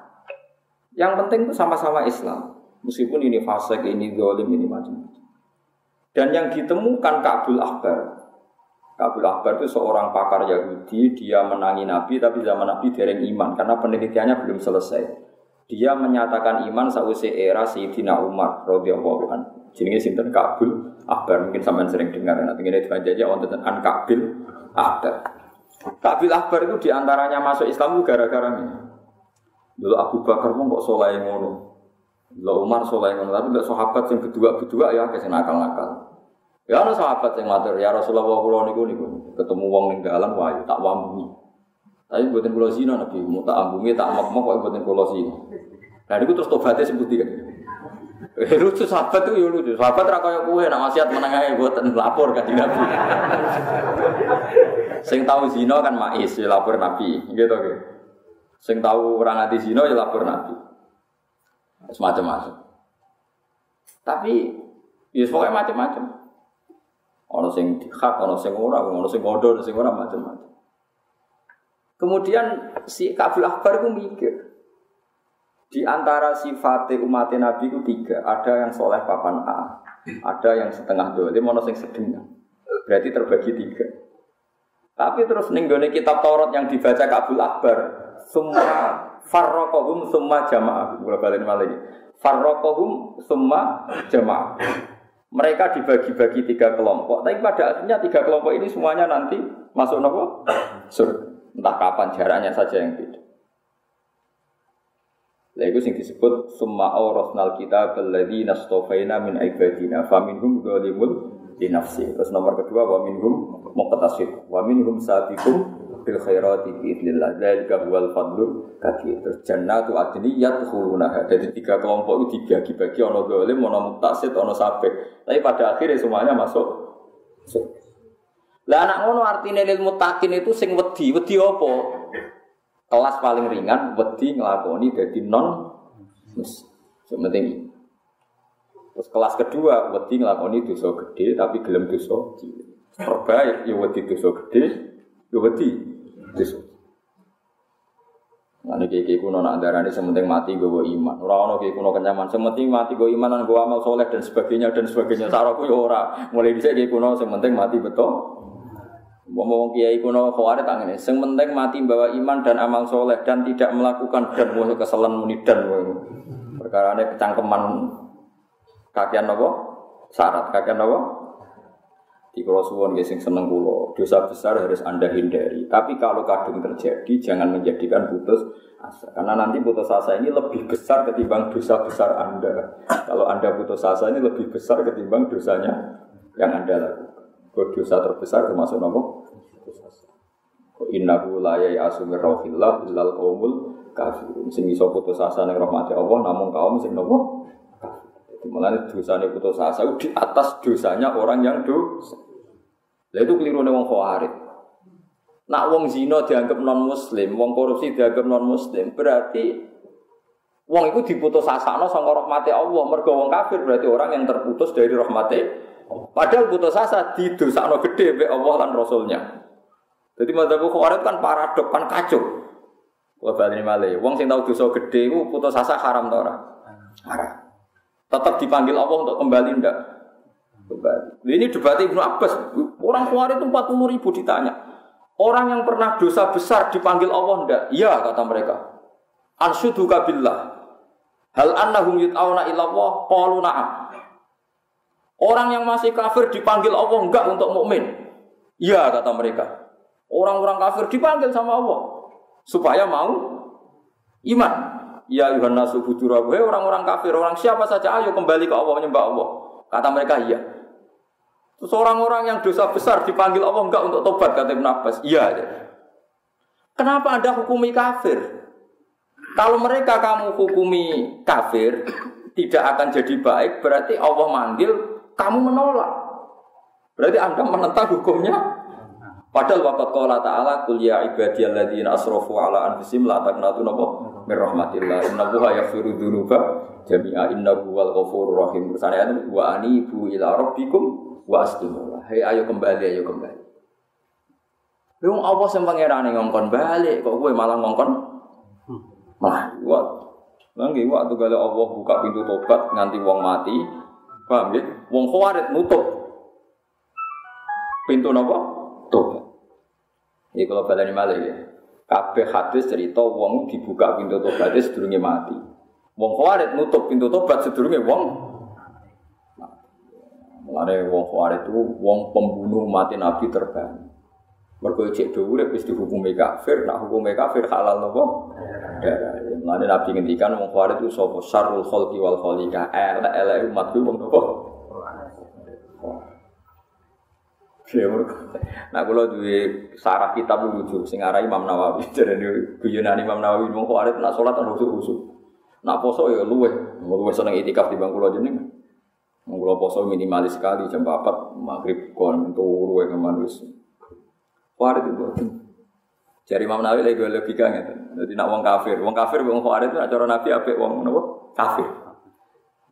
S1: Yang penting itu sama-sama Islam. Meskipun ini fasik, ini dolim, ini macam-macam. Dan yang ditemukan Kabul Akbar. Kabul Akbar itu seorang pakar Yahudi, dia menangi Nabi, tapi zaman Nabi dereng iman, karena penelitiannya belum selesai. Dia menyatakan iman sausai era Sayyidina Umar radhiyallahu anhu. Jenenge sinten Kabul Akbar, mungkin sampean sering dengar. Nanti ini dipanjang wonten an Kabil Akbar. Kabil Akbar itu di antaranya masuk Islam gara-gara ini. Dulu Abu Bakar pun kok soleh ngono. Lo Umar soleh tapi nggak sahabat yang kedua-kedua ya kasih nakal-nakal. Ya ada sahabat yang matur, ya Rasulullah pulau niku niku ketemu wong ning dalan wah tak wambungi. Tapi buatin pulau zina nabi, mau tak ambungi tak mak kok buatin pulau zina. Nah niku terus tobatnya sebut tiga. Eh lucu sahabat tuh ya lucu. Sahabat ra kaya kowe nak wasiat menengae buatan lapor kan nabi. Sing tahu zina kan mais ya lapor nabi, gitu gitu. Sing tahu orang ati zina ya lapor Nabi. Semacam-macam. Tapi ya pokoknya macam-macam. Ono sing dihak, ono sing ora, ono sing ngodo, ono sing ora macam-macam. Kemudian si Kabul Akbar itu mikir, di antara sifat umat Nabi itu tiga. Ada yang soleh papan A, ada yang setengah dolim, ono sing sedengah. Berarti terbagi tiga. Tapi terus ninggone kitab Taurat yang dibaca Kabul Akbar, semua farrokohum semua jamaah. Gue balik malah ini. Farrokohum semua jamaah. Mereka dibagi-bagi tiga kelompok, tapi pada akhirnya tiga kelompok ini semuanya nanti masuk nopo sur. Entah kapan jaraknya saja yang beda. Lah itu yang disebut summa awrasnal kita alladzi nastofaina min ibadina faminhum dzalimun li nafsi. Terus nomor kedua wa minhum muqtasid wa minhum bil khairati bi idznillah. Dzalika huwal fadlul kabir. Terus jannatu adni yadkhulunaha. Jadi tiga kelompok itu dibagi-bagi ono zalim, ono muktasid, ono sabik. Tapi pada akhirnya semuanya masuk Lah anak ngono artinya lil mutakin itu sing wedi, wedi apa? Kelas paling ringan wedi nglakoni dadi non mus. penting Terus kelas kedua wedi nglakoni dosa gede tapi gelem dosa cilik. Terbaik ya wedi dosa gede, ya wedi Nah, ini kayak kuno nak darah ini sementing mati gue iman. Orang orang kayak kuno kenyaman. Sementing mati gue iman dan gue amal soleh dan sebagainya dan sebagainya. Saraku ya ora. Mulai bisa kayak kuno sementing mati betul. Ngomong kiai kuno khawarit tangan ini. Sementing mati bawa iman dan amal soleh dan tidak melakukan dan mau keselan muni dan perkara ini kecangkeman kakian nopo syarat kakian nopo di kalau suwon sing seneng kulo, dosa besar harus anda hindari. Tapi kalau kadung terjadi, jangan menjadikan putus asa. Karena nanti putus asa ini lebih besar ketimbang dosa besar anda. Kalau anda putus asa ini lebih besar ketimbang dosanya yang anda lakukan. Dosa terbesar termasuk nopo. Innahu la ya'asumir rohillah illal kafirun. Sing iso putus asa ning rahmati Allah namun kaum sing nopo Mulane dosane putus asa di atas dosanya orang yang dosa. Lah itu keliru nih wong khawarij. Nak wong zina dianggap non muslim, wong korupsi dianggap non muslim, berarti wong itu diputus asakno sangka rahmati Allah. Mergo wong kafir berarti orang yang terputus dari rahmati Padahal putus asa didosakno gede be Allah lan Rasulnya. Jadi madzhab khawarij kan paradok kan kacau. Wah balik malih. Wong sing tau dosa gede ku putus asa haram ta? Haram. Tetap dipanggil Allah untuk kembali ndak? Kembali. Ini debat Ibnu Abbas. Orang keluar itu 40 ribu ditanya. Orang yang pernah dosa besar dipanggil Allah ndak? Iya kata mereka. Ansyuduka billah. Hal annahum yut'auna ilallah qalu na'am. Orang yang masih kafir dipanggil Allah enggak untuk mukmin. Iya kata mereka. Orang-orang kafir dipanggil sama Allah supaya mau iman. Ya Yuhan nasu orang-orang kafir, orang siapa saja ayo kembali ke Allah menyembah Allah. Kata mereka iya. Terus orang-orang yang dosa besar dipanggil Allah enggak untuk tobat kata Ibn Abbas. Iya. Kenapa Anda hukumi kafir? Kalau mereka kamu hukumi kafir tidak akan jadi baik, berarti Allah manggil kamu menolak. Berarti Anda menentang hukumnya. Padahal waqat qala ta'ala qul ya ibadiyalladzina asrafu ala anfusihim la taqnatu napa mir rahmatillah innahu yaghfiru dzunuba jami'a innahu wal ghafurur rahim. Tersane wa anibu ila rabbikum wa aslimu. Hei ayo kembali, ayo kembali. Wong apa sing pangerane ngongkon balik, kok gue malah ngongkon malah kuat. Lagi waktu gale Allah buka pintu tobat nganti wong mati, paham ya? Wong khawarit nutup pintu nopo? Ini kalau balani malah ya. Kabeh hadis cerita wong dibuka pintu tobat sedurunge mati. Wong khawarit nutup pintu tobat sedurunge wong Mulane wong Khawarij itu wong pembunuh mati Nabi terbaik. Mergo cek dhuwur wis dihukumi kafir, nak hukume kafir halal nopo? Darah. Mulane Nabi ngendikan wong Khawarij itu sapa syarrul khalqi wal khaliqa. Elek-elek umat ku wong nopo? Nah, kalau duwe sarah kitab lucu, sing arah Imam Nawawi, [laughs] jadi guyonan Imam Nawawi, mau khawatir nak sholat kan khusus-khusus. Nak poso ya luwe, luwe seneng itikaf di bangku jeneng. Mengkulo poso minimalis sekali jam 4 maghrib kon turu yang manusia. Warid itu. Jari Imam Nawawi lagi logika gitu. Jadi nak wong kafir, wong kafir wong khawarij itu acara Nabi apik wong napa? Kafir.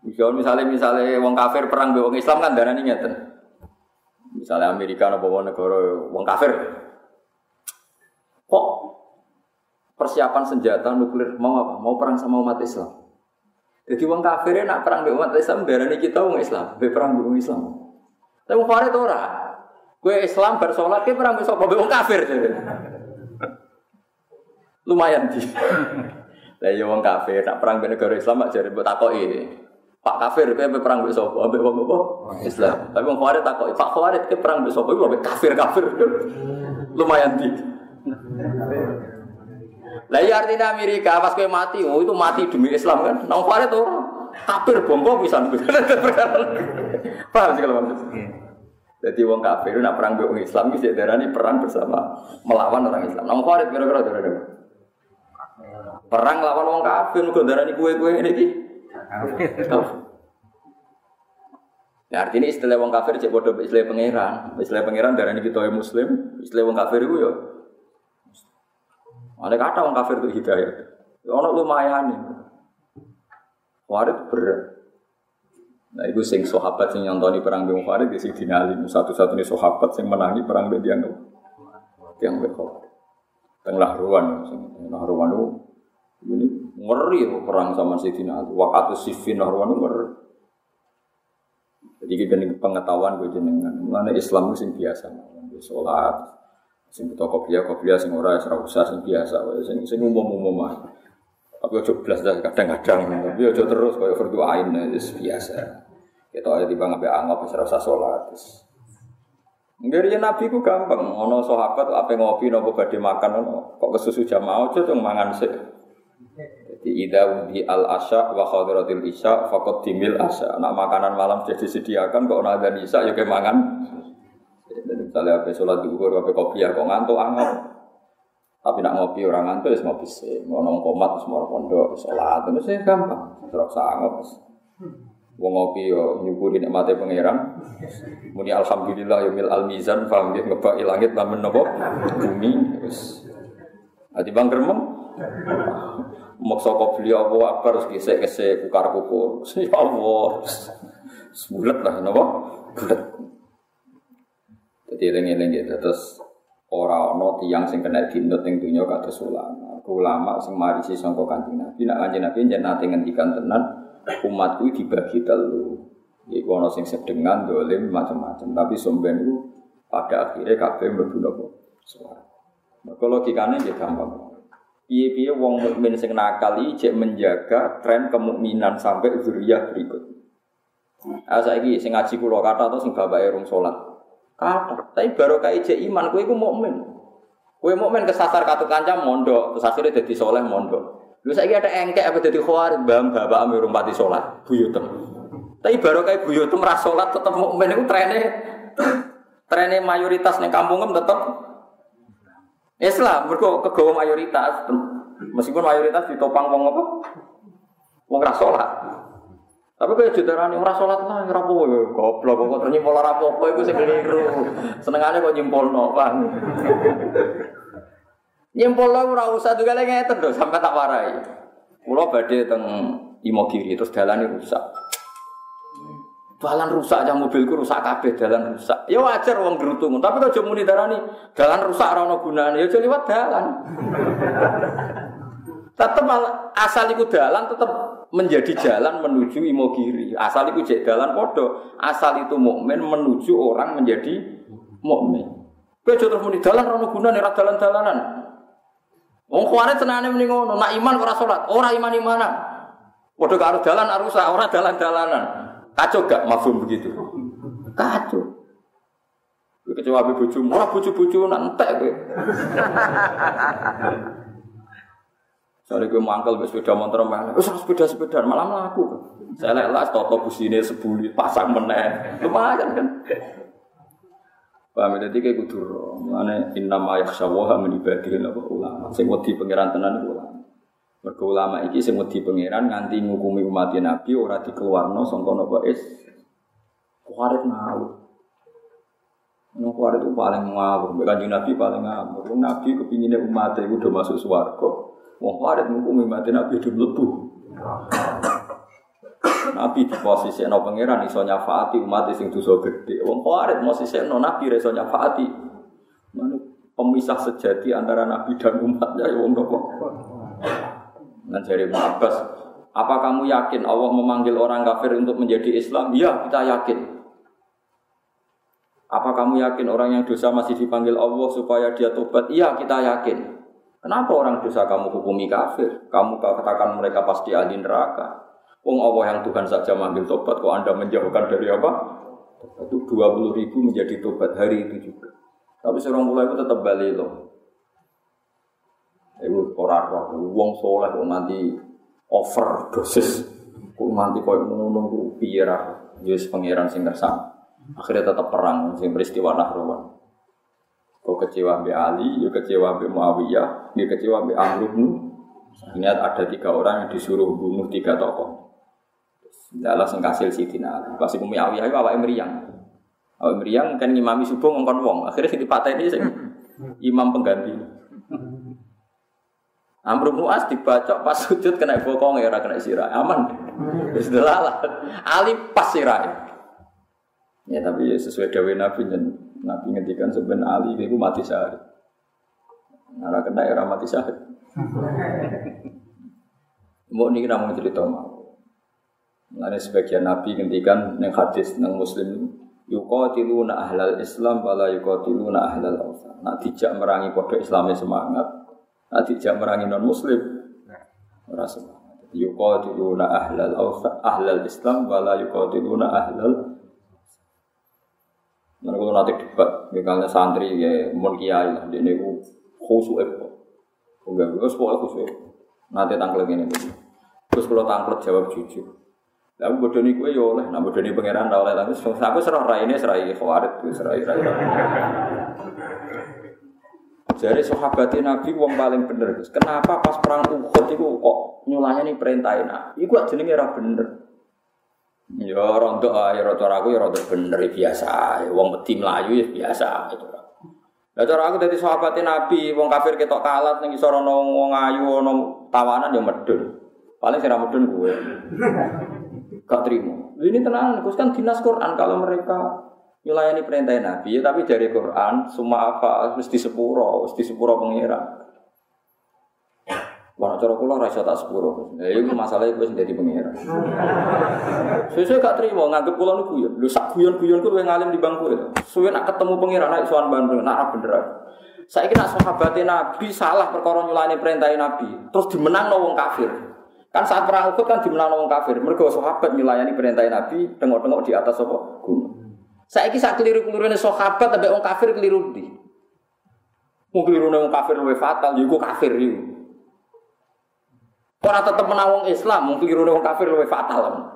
S1: Misalnya misalnya wong kafir perang be wong Islam kan darani ngeten. Misalnya Amerika wong negara wong kafir. Kok persiapan senjata nuklir mau apa? Mau perang sama umat Islam. Jadi wong kafir nak perang be umat Islam darani kita wong Islam, be perang wong Islam. Tapi wong kafir ora. Kue Islam bersolat, kue perang besok, wong kafir. Lumayan di. [laughs] Lah ya wong kafir nak perang dengan negara Islam mak jare mbok takoki. Pak kafir kowe perang mbek sapa? Mbek wong apa? Islam. Tapi wong kafir takoki, Pak kafir kowe perang mbek sapa? Mbek kafir-kafir. Lumayan di. Lah ya artinya Amerika pas kowe mati, oh itu mati demi Islam kan. Nang kafir tuh kafir bongko bisa. [laughs] Paham sih kalau maksud? Jadi wong kafir nak perang mbek Islam iki darani perang bersama melawan orang Islam. Nang kafir kira-kira darani Perang lawan wong kafir kok darani kue-kue ini iki. [laughs] Ya artinya istilah wong kafir cek bodoh istilah pangeran. Istilah pangeran darani kita yang muslim, istilah wong kafir itu ya. Ada kata wong kafir itu hidayah. Ya ono lumayan nih. Warid berat. Nah, itu sing sahabat sing nyontoni perang Bung Farid di sini Ali satu-satunya sahabat sing menangi perang Bung Diang Tiang Bung Tengah ruan, tengah ruan itu ini ngeri ya perang sama Sayyidina Ali. Waktu Siffin Narwan ngeri. Jadi kita ini pengetahuan gue jenengan. Mana Islam itu sing biasa, sholat, sing butuh kopiah, kopiah sing ora ora usah sing biasa, sing sing umum-umum aja. Tapi ojo belas dah kadang-kadang, tapi ojo terus kayak fardu ain itu biasa. Kita aja di bangga anggap bisa rasa sholat. Dari Nabi ku gampang, ono sahabat apa ngopi nopo badhe makan ono kok kesusu jamaah aja tuh mangan sih. Jadi ida wudi al asya wa khadiratil isya fakot dimil asya. Nak makanan malam sudah disediakan kok ada isya ya kemangan. Jadi misalnya apa sholat duhur, apa kopi ya kok ngantuk anggap. Tapi nak ngopi orang ngantuk ya ngopi sih. Ngono komat semua pondok sholat itu sih gampang. Terus anggap. Wong ngopi yo nyukuri nikmate pangeran. Muni alhamdulillah yo mil al mizan paham nggih ngebaki langit lamun napa bumi wis. Ati bang gremeng Maksa kau beli apa apa harus kisah kukar kukur. Ya Allah, bulat lah, nopo bulat. Jadi lengi lengi terus orang no tiang sing kena dinut yang dunia kata ulama. Ulama sing mari si sangko kanjeng nabi. Nak kanjeng nabi jangan nanti ngendikan tenan umatku dibagi telu. Iku ono sing sedengan dolim macam-macam. Tapi somben pada akhirnya kabeh mlebu napa? Suara. Maka logikane ya gampang. Piye-piye wong mukmin sing nakal iki menjaga tren kemukminan sampai zuriyah berikut. Ah saiki sing ngaji kula kata atau sing bapake rung salat. Kata, tapi baru kayak cek iman kowe iku mukmin. Kowe mukmin kesasar katu kancam mondok, terus akhirnya dadi soleh mondok. Lu saiki ada engkek apa dadi khawarij, bam bapak ame urung pati salat, buyutem. Tapi baru kayak buyutem ra salat tetep mukmin iku trene trene mayoritas ning kampungem tetep Islam mergo kegawa mayoritas. Meskipun mayoritas ditopang wong apa? Wong ra salat. Tapi kaya judarane ora salat lah ora apa ya goblok kok ternyata ora apa-apa iku sing keliru. Senengane kok nyimpulno, Bang. Nyimpulno ora usah juga ngeten lho sampai tak warai. Kula badhe teng Imogiri terus dalane rusak. Dalan rusak aja mobilku rusak kabeh dalan rusak. Ya wajar wong gerutung, tapi kok muni darani dalan rusak ora ono gunane, ya liwat dalan. [laughs] tetep asal iku dalan tetep menjadi jalan menuju Imogiri. Asal iku jek dalan asal itu mukmin menuju orang menjadi mukmin. Kowe aja muni dalan ora ono gunane, ora dalan-dalanan. Wong kuwarit senane muni ngono, nak iman ora salat, ora iman-imanan. Padha karo dalan rusak, ora dalan-dalanan. Kacau gak mafhum begitu? Kacau. Kecewa be bojomu, ora bojo-bojo nantek kowe. Soalnya gue mangkel be sepeda motor mana? Wis sepeda-sepeda malam mlaku. Saya lek las toto busine sebuli pasang meneh. Lumayan kan. Paham jadi kayak kudu mana inna ma yakhshawaha min ibadihi ulama. Sing wedi pangeran tenan ulama. Mergo ulama iki sing wedi pangeran nganti ngukumi umat Nabi ora dikeluarno sangka napa is kuarit ngawur. Nang kuwarit itu paling ngawur, kanjeng Nabi paling ngawur. Nabi kepinginnya umat itu udah masuk swarga. Wong kuwarit ngukumi mati Nabi udah mlebu. Nabi di posisi no pangeran iso nyafaati umat sing dosa gede. Wong kuwarit posisi no Nabi iso nyafaati. Mana pemisah sejati antara Nabi dan umatnya ya wong nopo. Nah dari Abbas, apa kamu yakin Allah memanggil orang kafir untuk menjadi Islam? Iya, kita yakin. Apa kamu yakin orang yang dosa masih dipanggil Allah supaya dia tobat? Iya, kita yakin. Kenapa orang dosa kamu hukumi kafir? Kamu katakan mereka pasti ahli neraka. Wong Allah yang Tuhan saja manggil tobat, kok Anda menjauhkan dari apa? Itu 20 ribu menjadi tobat hari itu juga. Tapi seorang mulai itu tetap balik loh. Itu orang roh, wong soleh kok nanti dosis, kok nanti kau ngono biar Yesus pangeran sing. Akhirnya tetap perang, sing peristiwa Nahrawan. Kau kecewa Mbak Ali, ya kecewa Mbak Muawiyah, ya kecewa Mbak Amr bin Ini ada tiga orang yang disuruh bunuh tiga tokoh. Dalam sengkasil Sidina Ali. Pasti Muawiyah itu awak meriang. Awak meriang kan ngimami subuh ngongkon wong. Akhirnya si ini sing imam pengganti. Amr bin As dibacok pas sujud kena bokong ya kena sirah. Aman. Wis Ali pas sirah. Ya tapi ya sesuai dawe Nabi dan Nabi ngendikan sebenarnya Ali itu mati syahid. Nara kena era mati syahid. Mau nih kita mau cerita mau. Nanti sebagian Nabi ngendikan neng hadis neng Muslim yuqatiluna ahlal Islam wala yuqatiluna ahlal awsan. Nak dijak merangi kode Islamnya semangat, nak dijak merangi non Muslim ora semangat. Yuqatiluna ahlal ahlal Islam wala yuqatiluna ahlal Mana kalau nanti debat, misalnya santri ya mon kiai lah, dia ini khusyuk apa? Enggak, gue sekolah khusyuk. Nanti tangkel ini. Terus kalau tangkel jawab jujur. Lalu bodoh nih gue ya oleh, nah bodoh nih pangeran oleh tapi aku serah rai ini serai khawarit, serai rai. Jadi sahabat Nabi wong paling bener. Kenapa pas perang Uhud itu kok nyulanya nih perintahin? Iku jenenge ora bener. Ya rontok ya cara aku ya rontok bener ya biasa. Wong wedi melayu ya biasa itu. Lah cara aku dadi sahabat Nabi, wong kafir ketok kalat ning isor ana wong ayu ana tawanan ya medun. Paling sing medun gue. Gak terima. Ini tenang, Gus kan dinas Quran kalau mereka nyulayani perintah Nabi, ya, tapi dari Quran semua apa mesti sepuro, mesti sepuro pengira. Wah, cara kula ora tak sepuro. Ya iku masalah iku wis dadi pengira. Sesuk gak trimo nganggep kula niku ya. Lho sak guyon-guyon ku luwih ngalim di bangku itu. Suwe nak ketemu pengira nak sowan Bandung, nak bener. Saiki nak sahabate Nabi salah perkara nyulani perintah Nabi, terus dimenang wong kafir. Kan saat perang Uhud kan dimenang wong kafir. Mergo sahabat nyulayani perintah Nabi tengok-tengok di atas apa? Gunung. Saiki sak keliru-kelirune sahabat ambek wong kafir keliru ndi? Wong keliru wong kafir luwih fatal, ya iku kafir iku. Orang tetap menawang Islam, mungkin keliru orang kafir lebih fatal.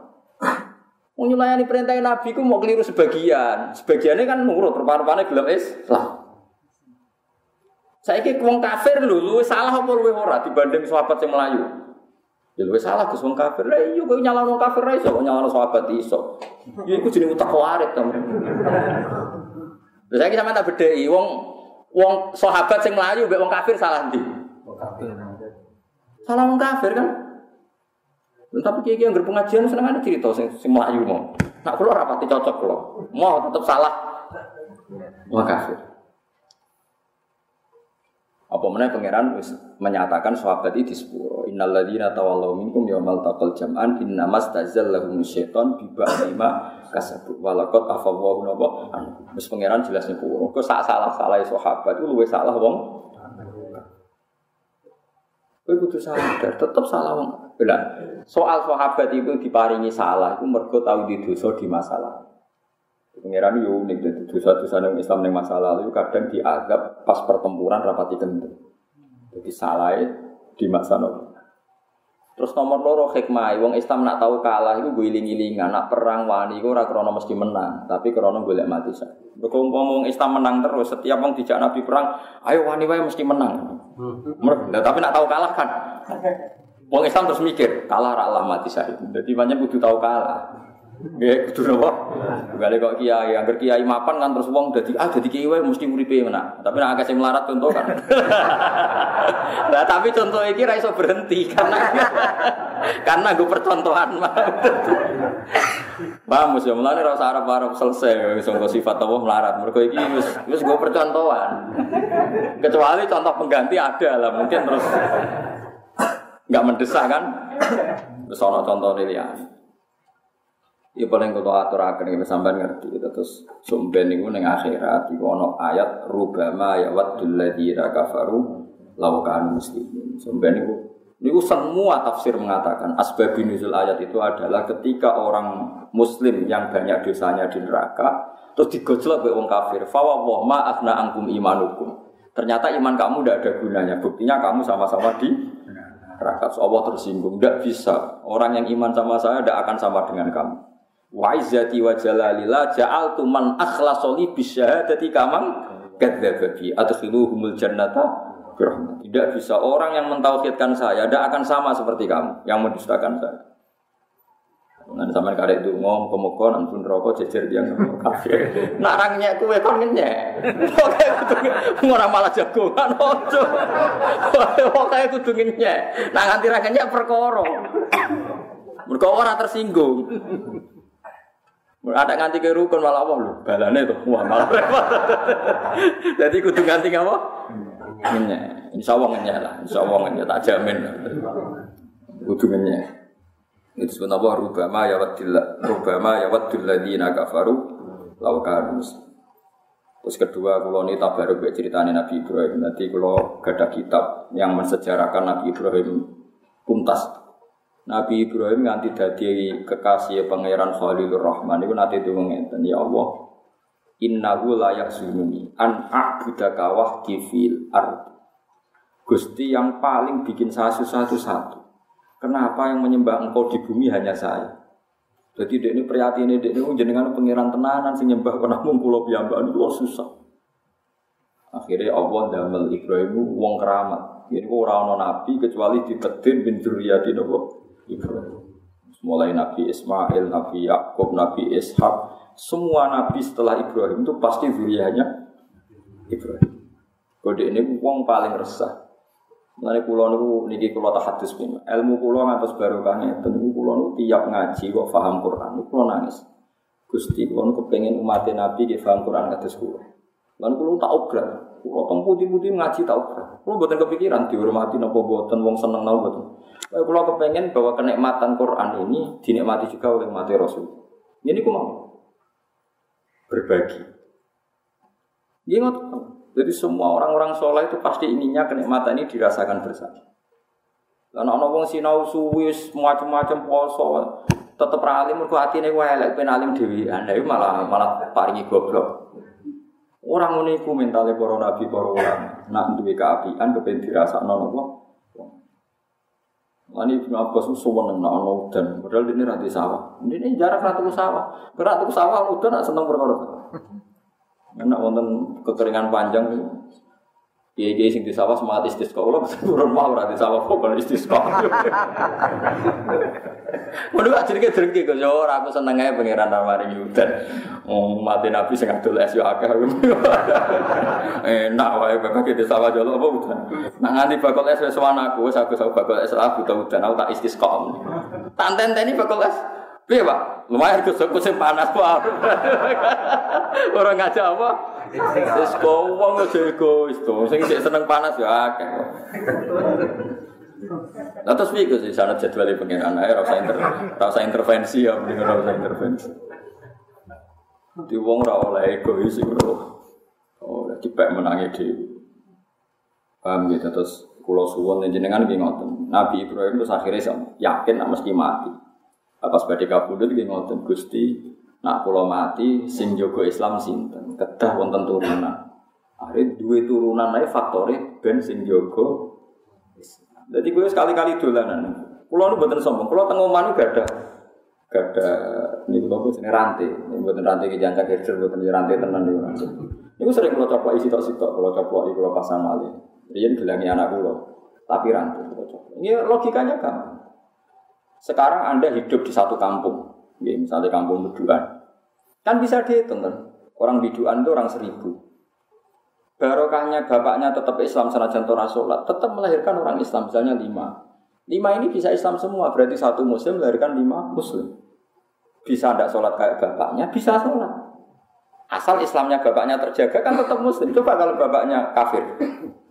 S1: Nyulayani perintah Nabi ku mau keliru sebagian, sebagiannya kan nurut, rupa-rupanya gelap Islam. Saya kira wong kafir lu, lu salah apa lu ora dibanding sahabat yang Melayu. Ya lu salah ke wong kafir. Lah iya kok nyalahno kafir ra iso, nyalahno sahabat iso. Ya iku jenenge utak warit to. Lha saiki sampean tak bedheki wong wong sahabat sing Melayu mbek wong kafir salah ndi? Wong kafir. Salah wong kafir kan. Tapi kiai yang berpengajian seneng ada cerita sing sing melayu mau. Nak kulo rapati cocok kulo. Mau tetap salah. Wong kafir. Apa mana pangeran menyatakan sahabat itu sepuro. Innal ladzina tawallaw minkum yaumal taqal jam'an innamas tazallahum syaiton bi ba'dima kasabu walaqad afawwahu napa. Wis pangeran jelas niku. Kok sak salah-salah sahabat itu luwih salah wong Kowe kudu sadar, tetep salah wong. Lah, soal sahabat itu diparingi salah, itu mergo tahu di dosa di masalah. Pengiran yo unik jadi dosa-dosa yang Islam yang masa lalu kadang dianggap pas pertempuran rapati kendeng. Jadi salah di masa lalu. Terus nomor loro hikmah, wong Islam nak tahu kalah itu gue iling-ilingan, nak perang wani gue krono mesti menang, tapi krono golek mati sa. Mergo wong Islam menang terus, setiap wong dijak Nabi perang, ayo wani wae mesti menang. Nah, tapi nak tahu kalah kan. Wong Islam terus mikir, kalah ra Allah mati syahid. Jadi banyak kudu tahu kalah. Ya, kudu napa? Gale kok kiai, angger kiai mapan kan terus wong dadi ah dadi kiai wae mesti uripe menak. Tapi nek akeh sing melarat contoh kan. [laughs] Nah, tapi contoh iki ra iso berhenti karena [laughs] karena gue percontohan. Paham ya mulane ora usah arep-arep selesai wis sifat Allah melarat. Mergo iki wis wis gue percontohan. Kecuali contoh pengganti ada lah mungkin terus nggak mendesak kan. Terus ono contoh liyane. Ya paling kalau atur akan kita sampai ngerti kita terus sumben itu neng akhirat itu ono ayat rubama ya wadul ladira kafaru laukan muslimin. Sumben itu itu semua tafsir mengatakan asbab nuzul ayat itu adalah ketika orang muslim yang banyak dosanya di neraka terus digojlok oleh orang kafir fawwah ma afna angkum imanukum. Ternyata iman kamu tidak ada gunanya buktinya kamu sama-sama di neraka. Allah tersinggung tidak bisa. Orang yang iman sama saya tidak akan sama dengan kamu Wa izzati wa jalalillah ja'altu man akhlasoli bisyahadati kamang kadzdzaba bi adkhiluhumul jannata Tidak bisa orang yang mentauhidkan saya tidak akan sama seperti kamu yang mendustakan saya. Nanti sama karek itu ngom komoko nampun rokok jejer dia kafir. Narangnya kue kon ngenyek. Oke ngora malah jagongan [laughs] ojo. Oke kudu ngenyek. Nah nganti ra ngenyek perkara. Mergo ora tersinggung. Ada nganti ke rukun malah apa lu? Balane tuh, wah malah [laughs] repot. Jadi kudu nganti apa? Insya Allah ngenyek lah. Insya Allah ngenyek tak jamin. Kudu ngenyek. Itu sebenarnya apa? Rubama ya wadil Rubama ya wadil ladina kafaru laukan Terus kedua, kalau ini tabaruk ceritanya Nabi Ibrahim. Nanti kalau ada kitab yang mensejarahkan Nabi Ibrahim tuntas Nabi Ibrahim nganti dadi kekasih pangeran Khalilur Rahman itu nanti itu ngeten ya Allah innahu layak sununi an a'budaka wahdi fil ard Gusti yang paling bikin saya susah itu satu Kenapa yang menyembah engkau di bumi hanya saya? Jadi dek ini prihatin ini dek ini jenengan pangeran tenanan sing nyembah kena mung kula itu susah. Akhirnya Allah damel Ibrahim wong keramat. Ini orang nabi kecuali dipetin bin Zuriyati nopo Ibrahim. Mulai Nabi Ismail, Nabi Yakub, Nabi Ishak, semua nabi setelah Ibrahim itu pasti zuriyahnya Ibrahim. Kode ini uang paling resah. Mulai pulau niku niki kulo tak hadis pun. Ilmu kulo ngantos barokahnya. Tentu kulo niku tiap ngaji kok paham Quran. Kulo nangis. Gusti kulo kepengen umat Nabi di paham Quran kados kulo. Lan kulo tak obrak. Kulo teng putih-putih ngaji obrak. Kulo boten kepikiran dihormati napa boten wong seneng napa boten. Kalau kepengen bahwa kenikmatan Quran ini dinikmati juga oleh mati Rasul. Ini ku mau berbagi. Ingat, jadi semua orang-orang soleh itu pasti ininya kenikmatan ini dirasakan bersama. Karena orang wong sinau suwis macam-macam poso tetep ralim mergo atine wae elek ben alim dhewean. Lah malah malah paringi goblok. Orang ngene iku mentale para nabi para ulama. Nak duwe keapian kepen dirasakno napa? Ini Ibnu Abbas itu seneng nak ono udan, padahal ini rati sawah. Ini jarak ratu sawah, ratu sawah udan nak seneng perkara. Enak wonten kekeringan panjang itu. Iya iya sing di sawah semangat istisqa. Kalau turun mau ora di sawah pokok istisqa. Mun gak jenenge drengki kok yo aku seneng ae pangeran mari udan. Oh mati nabi sing adol es yo akeh. Enak wae bapak di sawah jolo apa udan. Nah nganti bakal es wis aku wis aku bakal es aku tau udan aku tak istisqa. Tak tenteni bakal es Piye, Pak? Lumayan kusuk sing panas, Pak. [laughs] Ora ngajak apa? Wis wong aja egois to. Sing sik seneng panas ya akeh. Lah terus piye sih sana jadwal pengiran ae ora usah inter ora intervensi ya mending ora usah intervensi. Di wong ora oleh egois iku. Oh, dipek menangi dhewe. Paham gitu terus kula suwun jenengan nggih ngoten. Nabi Ibrahim terus akhirnya yakin mesti mati. Pas badhe kabudut nggih ngoten Gusti, nak kula mati sing jaga Islam sinten? Kedah wonten turunan. Akhirnya dua turunan ae faktore ben sing jaga. Jadi gue sekali-kali dolanan. Kulo nu mboten sombong. Kulo teng omah gak ada gak ada ini kulo sini rantai. Ini mboten rantai ki jancak herder mboten rantai tenan niku rantai. Niku sering kulo coplok isi tok sitok, kulo coplok kulo pasang malih. Riyen gelangi anak kulo. Tapi rantai kulo coplok. Ini logikanya kan. Sekarang Anda hidup di satu kampung. Ya, misalnya kampung biduan. Kan bisa dihitung kan. Orang biduan itu orang seribu. Barokahnya bapaknya tetap Islam senajan Torah sholat, tetap melahirkan orang Islam misalnya lima. Lima ini bisa Islam semua, berarti satu muslim melahirkan lima muslim. Bisa tidak sholat kayak bapaknya, bisa sholat. Asal Islamnya bapaknya terjaga kan tetap muslim. Coba kalau bapaknya kafir.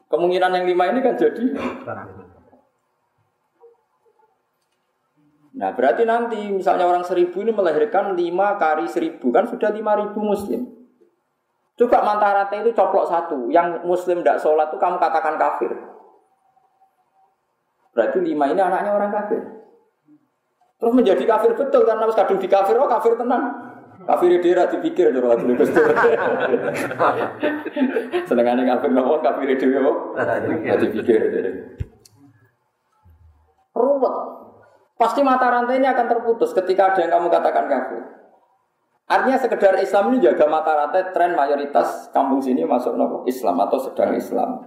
S1: Kemungkinan yang lima ini kan jadi Nah berarti nanti misalnya orang seribu ini melahirkan lima kali seribu kan sudah lima ribu muslim. Coba mantarate itu coplok satu, yang muslim tidak sholat itu kamu katakan kafir. Berarti lima ini anaknya orang kafir. Terus menjadi kafir betul karena harus kadung di kafir, oh kafir tenang. Kafir dhewe dipikir jero ati Gus Dur. [laughs] Senengane kafir nopo kafir dhewe kok. Dipikir. Pasti mata rantai ini akan terputus ketika ada yang kamu katakan kafir. Artinya sekedar Islam ini jaga mata rantai tren mayoritas kampung sini masuk nopo Islam atau sedang Islam.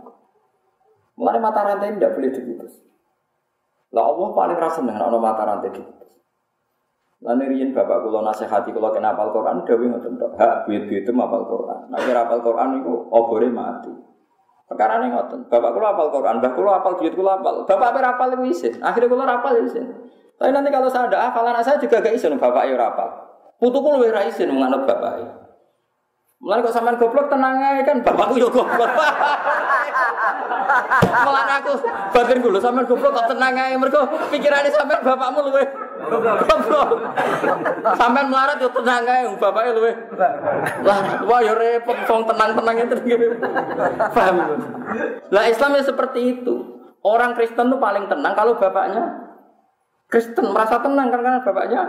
S1: Mulai mata rantai ini tidak boleh diputus. Lah Allah paling rasa dengan mata rantai diputus. Lalu riyen bapak kulo nasihati kulo kena apal Quran, dewi ngoten tok. Hak duit duit itu apal Quran. Kira apal Quran itu obore mati. Perkara ini ngoten. Bapak kulo apal Quran, mbah kulo apal duit kulo apal. Bapak apa apal itu isin. Akhirnya kulo apal isin. Tapi nanti kalau saya ada hafalan saya juga gak isin bapak ya rapal. Putuku lebih ra isin menganut bapak. Mulai kok sampean goblok tenang aja kan bapakku yo goblok. [laughs] Malah aku batin dulu sampean goblok kok tenang aja mergo pikirane sampean bapakmu luwe goblok. Sampean melarat yo tenang aja bapaknya luwe. Lah wah yo repot wong tenang-tenang itu Paham? Lah Islam ya seperti itu. Orang Kristen tuh paling tenang kalau bapaknya Kristen merasa tenang kan karena bapaknya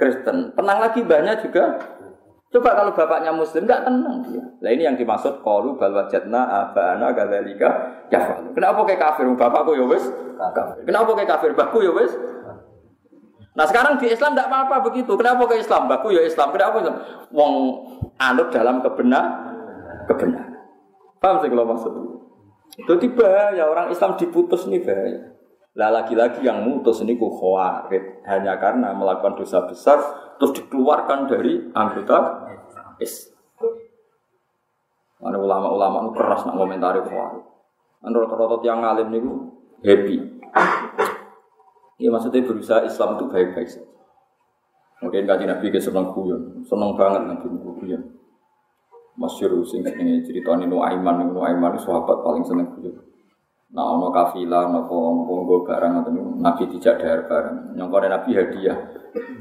S1: Kristen. Tenang lagi banyak juga. Coba kalau bapaknya Muslim nggak tenang dia. Nah ini yang dimaksud kalu bal wajadna abana gadzalika ya. Kenapa kayak kafir? Bapakku ya wis. Kenapa kayak kafir? Bapakku ya wis. Nah sekarang di Islam tidak apa-apa begitu. Kenapa ke Islam? Baku ya Islam. Kenapa Islam? Wong anut dalam kebenar, kebenar. Paham sih kalau maksud itu? tiba ya orang Islam diputus nih bahaya. Lah lagi-lagi yang mutus ini khawarid hanya karena melakukan dosa besar terus dikeluarkan dari anggota is. Mana ulama-ulama itu keras nak komentari khawarid. Menurut rotot yang ngalim nih happy. Ya maksudnya berusaha Islam itu baik-baik saja. Mungkin kaji Nabi ke seneng kuyon, seneng banget Nabi kuyon. Masyur sing cerita ini Nuaiman, Nuaiman itu sahabat paling seneng kuyon. Nah, ono kafilah, nopo ono barang atau nabi tidak dahar barang. Nyongkone nabi hadiah.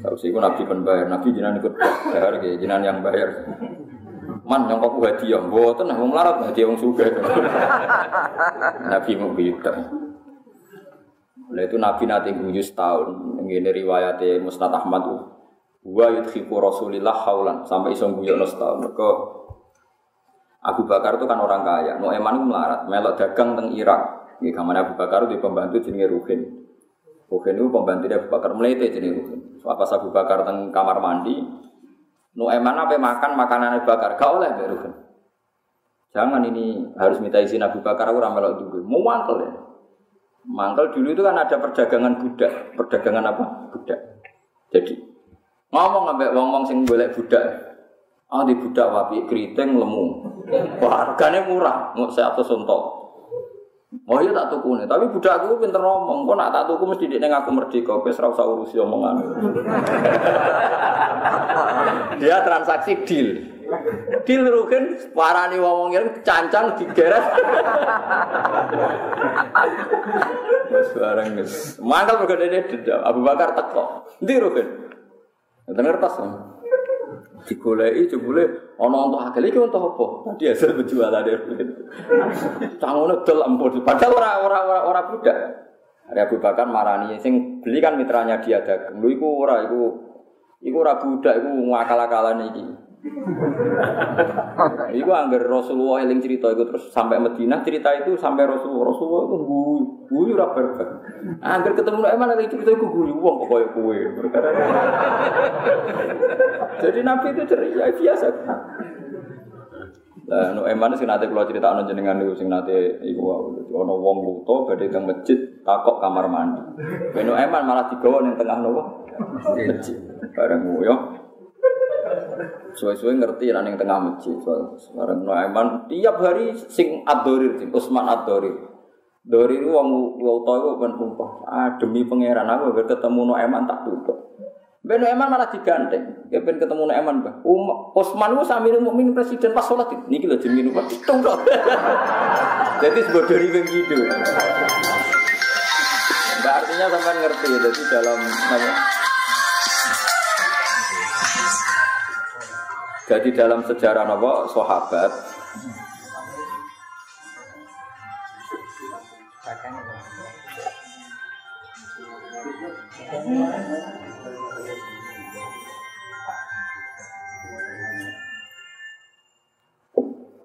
S1: Tahu sih, nabi pembayar. Nabi jinan ikut dahar, kayak jinan yang bayar. Man nyongkokku hadiah, buatan, mau melarat hadiah wong suga. [laughs] nabi mau beda. Nah itu Nabi nanti guyu setahun. Ini riwayatnya Musnad Ahmad. Wa yudhiku Rasulillah haulan sampai iso guyu setahun. Mereka Abu Bakar itu kan orang kaya. Nu'eman itu melarat, melok dagang teng Irak. Ini kamar Abu Bakar di pembantu jenenge Ruhin. Ruhin itu pembantu Abu Bakar melete jenenge Ruhin. Pas Abu Bakar teng kamar mandi, nu eman apa makan makanan Abu Bakar, gak oleh Mbak Ruhin. Jangan ini harus minta izin Abu Bakar aku ramelok dulu. Mau mangkel ya. Mangkel dulu itu kan ada perdagangan budak. Perdagangan apa? Budak. Jadi ngomong sampai wong-wong sing golek budak. Ah di budak wapi keriting lemu. Harganya murah, mau saya atau sontok. Oh iya tak tuku nih, tapi budak aku pinter ngomong. Kok nak tak tuku mesti dia aku merdeka, wis ora usah urusi omongan. [laughs] dia transaksi deal. Deal rugen parani wong wong cancang digeret. Wis bareng wis. Mangkal mergo dene dendam. Abu Bakar teko. Ndi rugen? Ngerti ngertos. Digoleki jebule ana untuk akeh iki untuk apa? Tadi hasil penjualan dia. Tangone dol ampun. Padahal ora ora ora ora budak. Ada Abu Bakar marani sing beli kan mitranya dia dagang. Lu iku ora iku iku ora budak iku ngakal-akalan iki. [laughs] Iku anggar Rasulullah eling cerita itu terus sampai Madinah cerita itu sampai Rasulullah Rasulullah itu guyu guyu ora berkat. Anggar ketemu nek emang lagi cerita itu guyu wong kok koyo kowe. [laughs] Jadi Nabi itu ceria biasa. Lah no eman sing nate kula critakno jenengan niku sing nate iku ana wong buta badhe teng masjid takok kamar mandi. Ben eman malah digawa ning tengah nopo? Masjid. Bareng yo. Suwe-suwe ngerti nang ning tengah masjid. Bareng Nuaiman tiap hari sing Ad-Dorir, Usman Ad-Dorir. Dori wong wong tua itu kan sumpah. Ah demi pangeran aku biar ketemu Nuaiman tak tutup. Ben Nuaiman malah diganteng. Ya ben ketemu Nuaiman bah. Um, Usman itu sambil mukmin presiden pas sholat ini lho jenenge numpak hitung dong. Jadi dari yang gitu. Enggak artinya sampean ngerti ya. Jadi dalam apa? Jadi dalam sejarah apa sahabat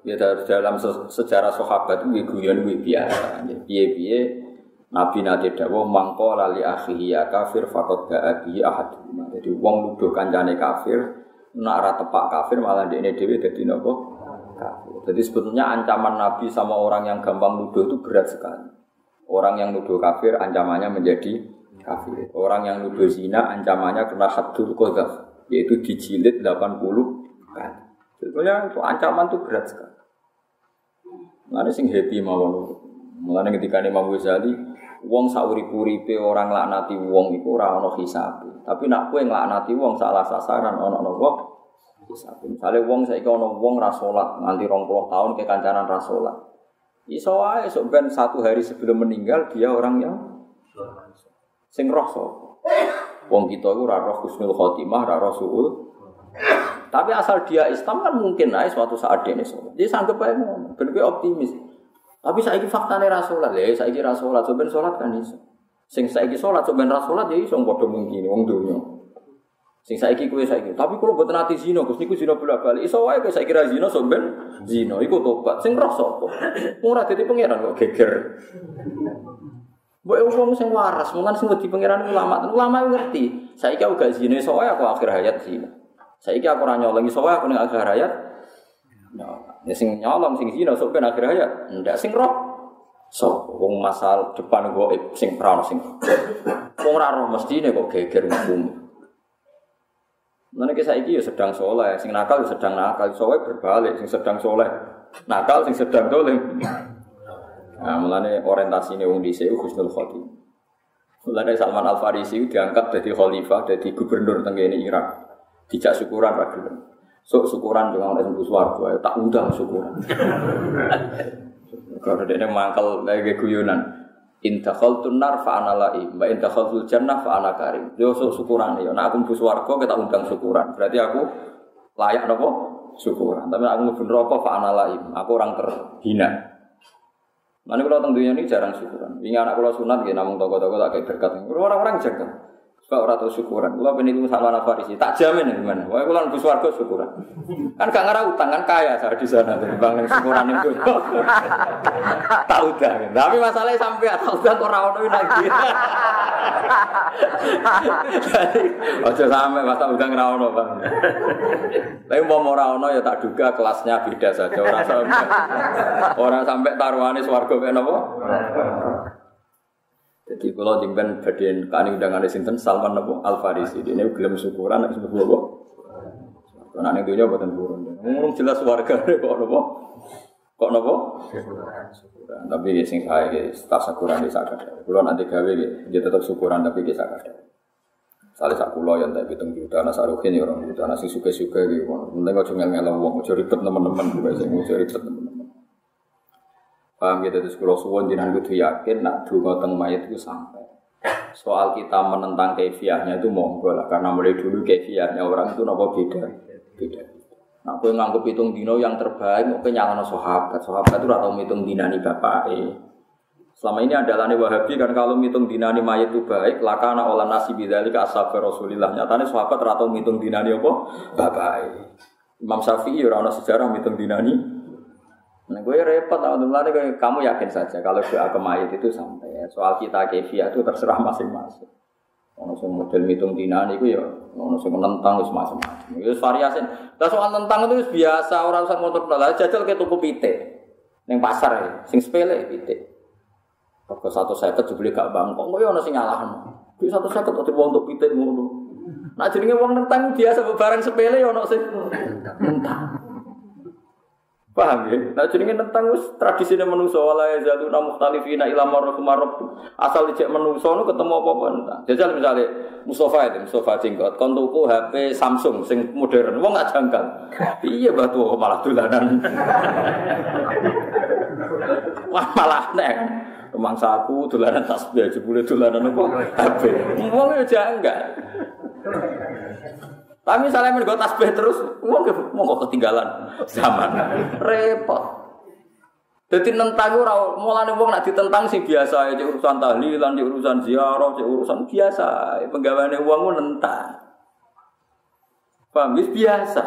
S1: Ya dalam sejarah sahabat itu guyon biasa. Biye Nabi nate dawo mangko lali akhihi ya kafir fakot ba'abi ahad. Jadi wong nuduh kancane kafir, nak ora tepak kafir malah dekne dhewe dadi napa? Kafir. Jadi sebetulnya ancaman Nabi sama orang yang gampang nuduh itu berat sekali. Orang yang nuduh kafir ancamannya menjadi kafir. Orang yang nuduh zina ancamannya kena haddul qadzaf, yaitu dijilid 80 kali. Sebetulnya itu ancaman itu berat sekali. Mulane sing happy mawon. Mulane ketika Imam Ghazali, wong sauri-uripe orang laknati wong iku ora ana hisab. Tapi nak kowe nglaknati wong salah sasaran ana napa? Hisab. Misale wong saiki ana wong ra salat nganti 20 tahun ke kancanan ra salat. Iso wae sok ben satu hari sebelum meninggal dia orang yang sing roh sapa? Wong kita iku ora roh husnul khotimah, ora roh suul tapi asal dia Islam kan mungkin naik suatu saat dia sholat. Dia sanggup aja ngono, optimis. Tapi saya ini faktanya rasulat ya, saya ini rasulat, coba sholat kan iso. Sing saya ini sholat, coba rasulat ya iso bodoh mungkin, wong dunia. Sing saya ini kue saya ini. Tapi kalau buat nanti zino, gus niku zino bolak balik. Iso wae kue saya kira zino, coba zino, ikut tobat. Sing roh sopo. Murah jadi pangeran kok geger. Boleh wong sing waras, mungkin sing di pangeran ulama, ulama ngerti. Saya kira gak zino, iso wae aku akhir hayat zino. Saya kira aku nanya lagi soalnya aku nih akhir hayat. Ya sing nyolong sing zina sok ben akhir hayat. Ndak sing roh. So, wong masal depan gue sing prano sing. Wong ora roh mestine kok geger hukum. Mana kisah iki ya sedang soleh, sing nakal ya sedang nakal, soleh berbalik, sing sedang soleh, nakal sing sedang dolim. Nah, mulane orientasi ini wong dhisik Husnul Khotimah. Mulane Salman Al Farisi diangkat jadi khalifah, jadi gubernur tenggene Irak. Dijak syukuran ragil. Sok syukuran jangan ada sembuh suarga, tak undang syukuran. [laughs] Kalau dia mangkal lagi guyonan. Intakhal tunar fa ana lai, mbak intakhal tul jannah fa karim. Yo sok syukuran ya. Nah aku mlebu swarga kita undang syukuran. Berarti aku layak nopo syukuran. Tapi aku mlebu neraka fa ana lai. Aku orang terhina. Mana kalau tentang dunia ini jarang syukuran. Ini anak kalau sunat, ya namun toko-toko tak kayak berkat. Orang-orang jaga. Sebab orang tahu syukuran. Kalau penipu sama anak Farisi, tak jamin gimana. Wah, kalau nunggu suarga syukuran. Kan gak ngarah utang kan kaya saya di sana dari bang syukuran itu. [laughs] tak udah. Tapi masalahnya sampai [laughs] tak udah kok rawon lagi. Ojo sampai masa udah ngrawon bang. Tapi mau mau rawon ya tak duga kelasnya beda saja. Orang sampai orang sampai taruhannya suarga kayak nopo. Jadi kalau jengben bagian kani undangan di sinten Salman Nabi Al Farisi ini gelem syukuran nek sebut apa? Karena ning dunya boten purun. Ngomong jelas warga [laughs] kok napa? Kok napa? Tapi ya sing saya ya tak syukuran di sakit. Kalau nanti gawe dia tetap syukuran tapi di sakit. Salah sak kula yang tak hitung juta, anak sarukin orang juta, anak sing suka-suka gitu. Mending kau cuma ngelam uang, kau ribet teman-teman, kau ribet teman-teman. Paham gitu terus kalau suwon jinan kudu yakin nak dungo teng mayat itu sampai. Soal kita menentang kefiahnya itu monggo lah karena mulai dulu kefiahnya orang itu nopo beda beda. Nah, aku nganggep hitung dino yang terbaik, oke nyalano sahabat. Sahabat itu atau hitung dinani bapak eh. Selama ini adalah nih Wahabi kan kalau hitung dinani mayat itu baik, lakana olah nasi bidali ke asal Rasulillah. Nyatanya sahabat atau hitung dinani apa? Bapak Imam Syafi'i orang sejarah hitung dinani Nah, gue repot, alhamdulillah kamu yakin saja kalau doa ke mayit itu sampai. Ya. Soal kita kefiah itu terserah masing-masing. Ono sing model mitung dinani itu ya, ono sing menentang itu macam-macam. Itu variasi. Lah soal tentang itu biasa orang usah motor lah jajal ke tuku pite. Neng pasar ya, sing sepele. Kok satu seket dibeli gak bangkok, kok ya ono sing nyalahno. Satu seket untuk untuk pite ngono. Nak jenenge wong nentang biasa barang sepele ya ono sing nentang. Paham ya? Nah jenenge tentang wis tradisine manusa wala yazaluna mukhtalifina ila marratu marratu. Asal dicek manusa nu ketemu apa-apa entah. Jajal misale Mustafa itu, Mustafa jenggot, kon tuku HP Samsung sing modern, wong gak jangkal. Iya batu malah dolanan. [laughs] Wah malah nek Rumangsa aku dolanan tasbih jebule dolanan apa HP. Wong yo janggal. Tapi misalnya mereka tasbih terus, mau mau kok ketinggalan zaman, repot. Jadi nentang ora mulane wong nak ditentang sih biasa ya urusan tahlilan, di urusan ziarah, di urusan biasa. Penggaweane wong ku nentang. Paham biasa.